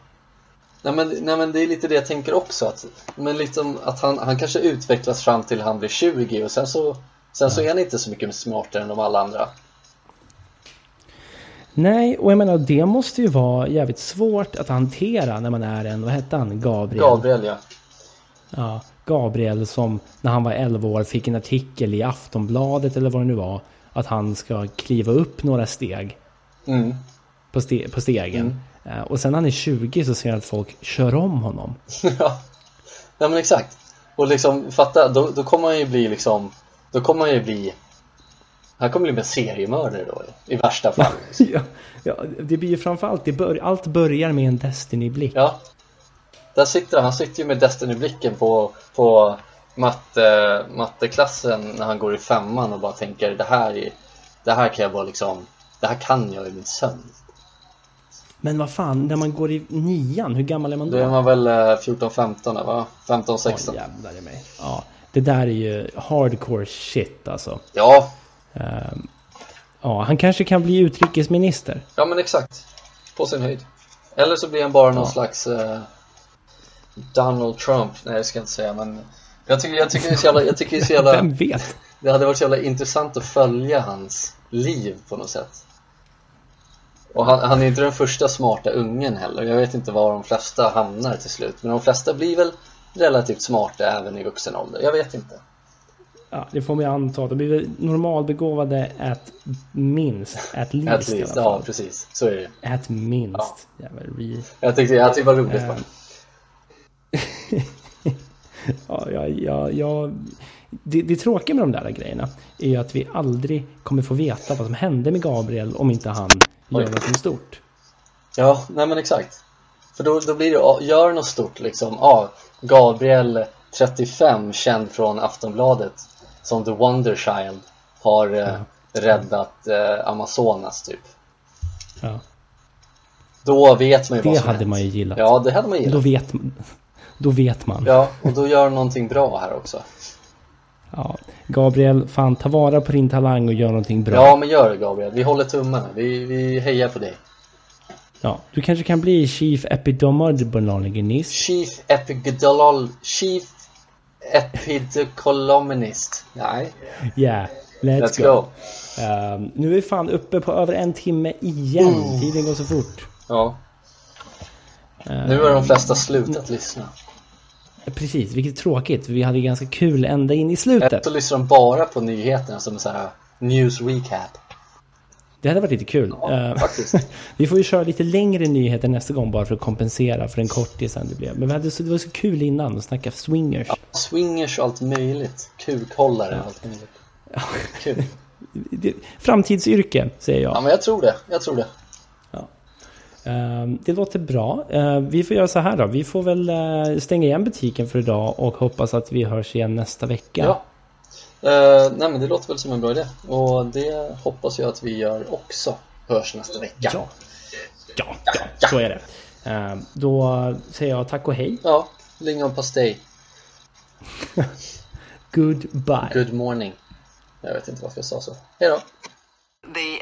Nej men, nej men det är lite det jag tänker också att, men liksom att han, han kanske utvecklas fram till han blir 20 och sen så Sen så är han inte så mycket smartare än de alla andra Nej, och jag menar det måste ju vara jävligt svårt att hantera när man är en, vad hette han, Gabriel? Gabriel ja Ja, Gabriel som när han var 11 år fick en artikel i Aftonbladet eller vad det nu var. Att han ska kliva upp några steg mm. på, ste på stegen. Eh, Och sen när han är 20 så ser han att folk kör om honom. ja Nej men exakt Och liksom fatta, då, då kommer han ju bli liksom Då kommer han ju bli Han kommer bli en seriemördare då i värsta fall ja, ja, det blir ju framförallt, det bör, allt börjar med en Destiny-blick. Ja Där sitter han, han sitter ju med Destiny-blicken på, på matte, matteklassen när han går i femman och bara tänker det här, är, det här kan jag bara liksom Det här kan jag i min sömn Men vad fan, när man går i nian, hur gammal är man då? Då är man väl eh, 14-15 va? 15-16 Åh, jävlar i mig. Ja, det där är ju hardcore shit alltså. Ja, Ehm, ja, han kanske kan bli utrikesminister. ja men exakt På sin höjd Eller så blir han bara någon Ja. slags eh, Donald Trump, nej det ska jag inte säga men Jag tycker, jag tycker det är så jävla, jag tycker det är så jävla Vem vet? Det hade varit så jävla intressant att följa hans liv på något sätt. Och han, han är inte den första smarta ungen heller. Jag vet inte var de flesta hamnar till slut Men de flesta blir väl relativt smarta även i vuxen ålder. Jag vet inte. Ja, det får man ju anta. De blir väl normalbegåvade at minst. At least, At least, ja precis. Så är det At minst. Jävla re... Jag tyckte, jag tyckte det var roligt bara Ja, ja, ja, ja. Det, det tråkiga med de där grejerna är ju att vi aldrig kommer få veta vad som hände med Gabriel om inte han gör Oj. något stort. Ja, nej men exakt För då, då blir det, ja, gör något stort liksom Ja, Gabriel 35 känd från Aftonbladet Som The Wonder Child Har eh, räddat eh, Amazonas typ Ja, Då vet man ju vad det som hade hänt. man ju gillat. Ja, det hade man Då gillat vet, då vet man. Ja, och då gör någonting bra här också Ja. Gabriel, fan ta vara på din talang och gör någonting bra. Ja, men gör det Gabriel, vi håller tummarna, vi, vi hejar på dig Ja, du kanske kan bli Chief Epidemiologist. Chief Epidolol Chief Epidcolumnist Nej, Yeah, let's, let's go. go Ehm, nu är vi fan uppe på över en timme igen. Oh. Tiden går så fort. Ja, Ehm, nu har de flesta slutat lyssna Precis, vilket är tråkigt. Vi hade ganska kul ända in i slutet. Så lyssnar de bara på nyheterna som så här news recap Det hade varit lite kul. Ehm, faktiskt. vi får ju köra lite längre nyheter nästa gång bara för att kompensera för den kortisen det blev. Men hade det var så kul innan att snacka swingers. Swingers och allt möjligt, kukhållare och allt möjligt Kul. Framtidsyrke, säger jag. Ja men jag tror det, jag tror det Det låter bra. Ehm, Vi får göra så här då. Vi får väl eh, stänga igen butiken för idag och hoppas att vi hörs igen nästa vecka. Ja Eh, Nej men det låter väl som en bra idé Och det hoppas jag att vi gör också Hörs nästa vecka Ja, ja, ja så är det. Ehm, Då säger jag tack och hej. Ja, lingonpastej Goodbye. Good morning Jag vet inte varför jag sa så. Hejdå! The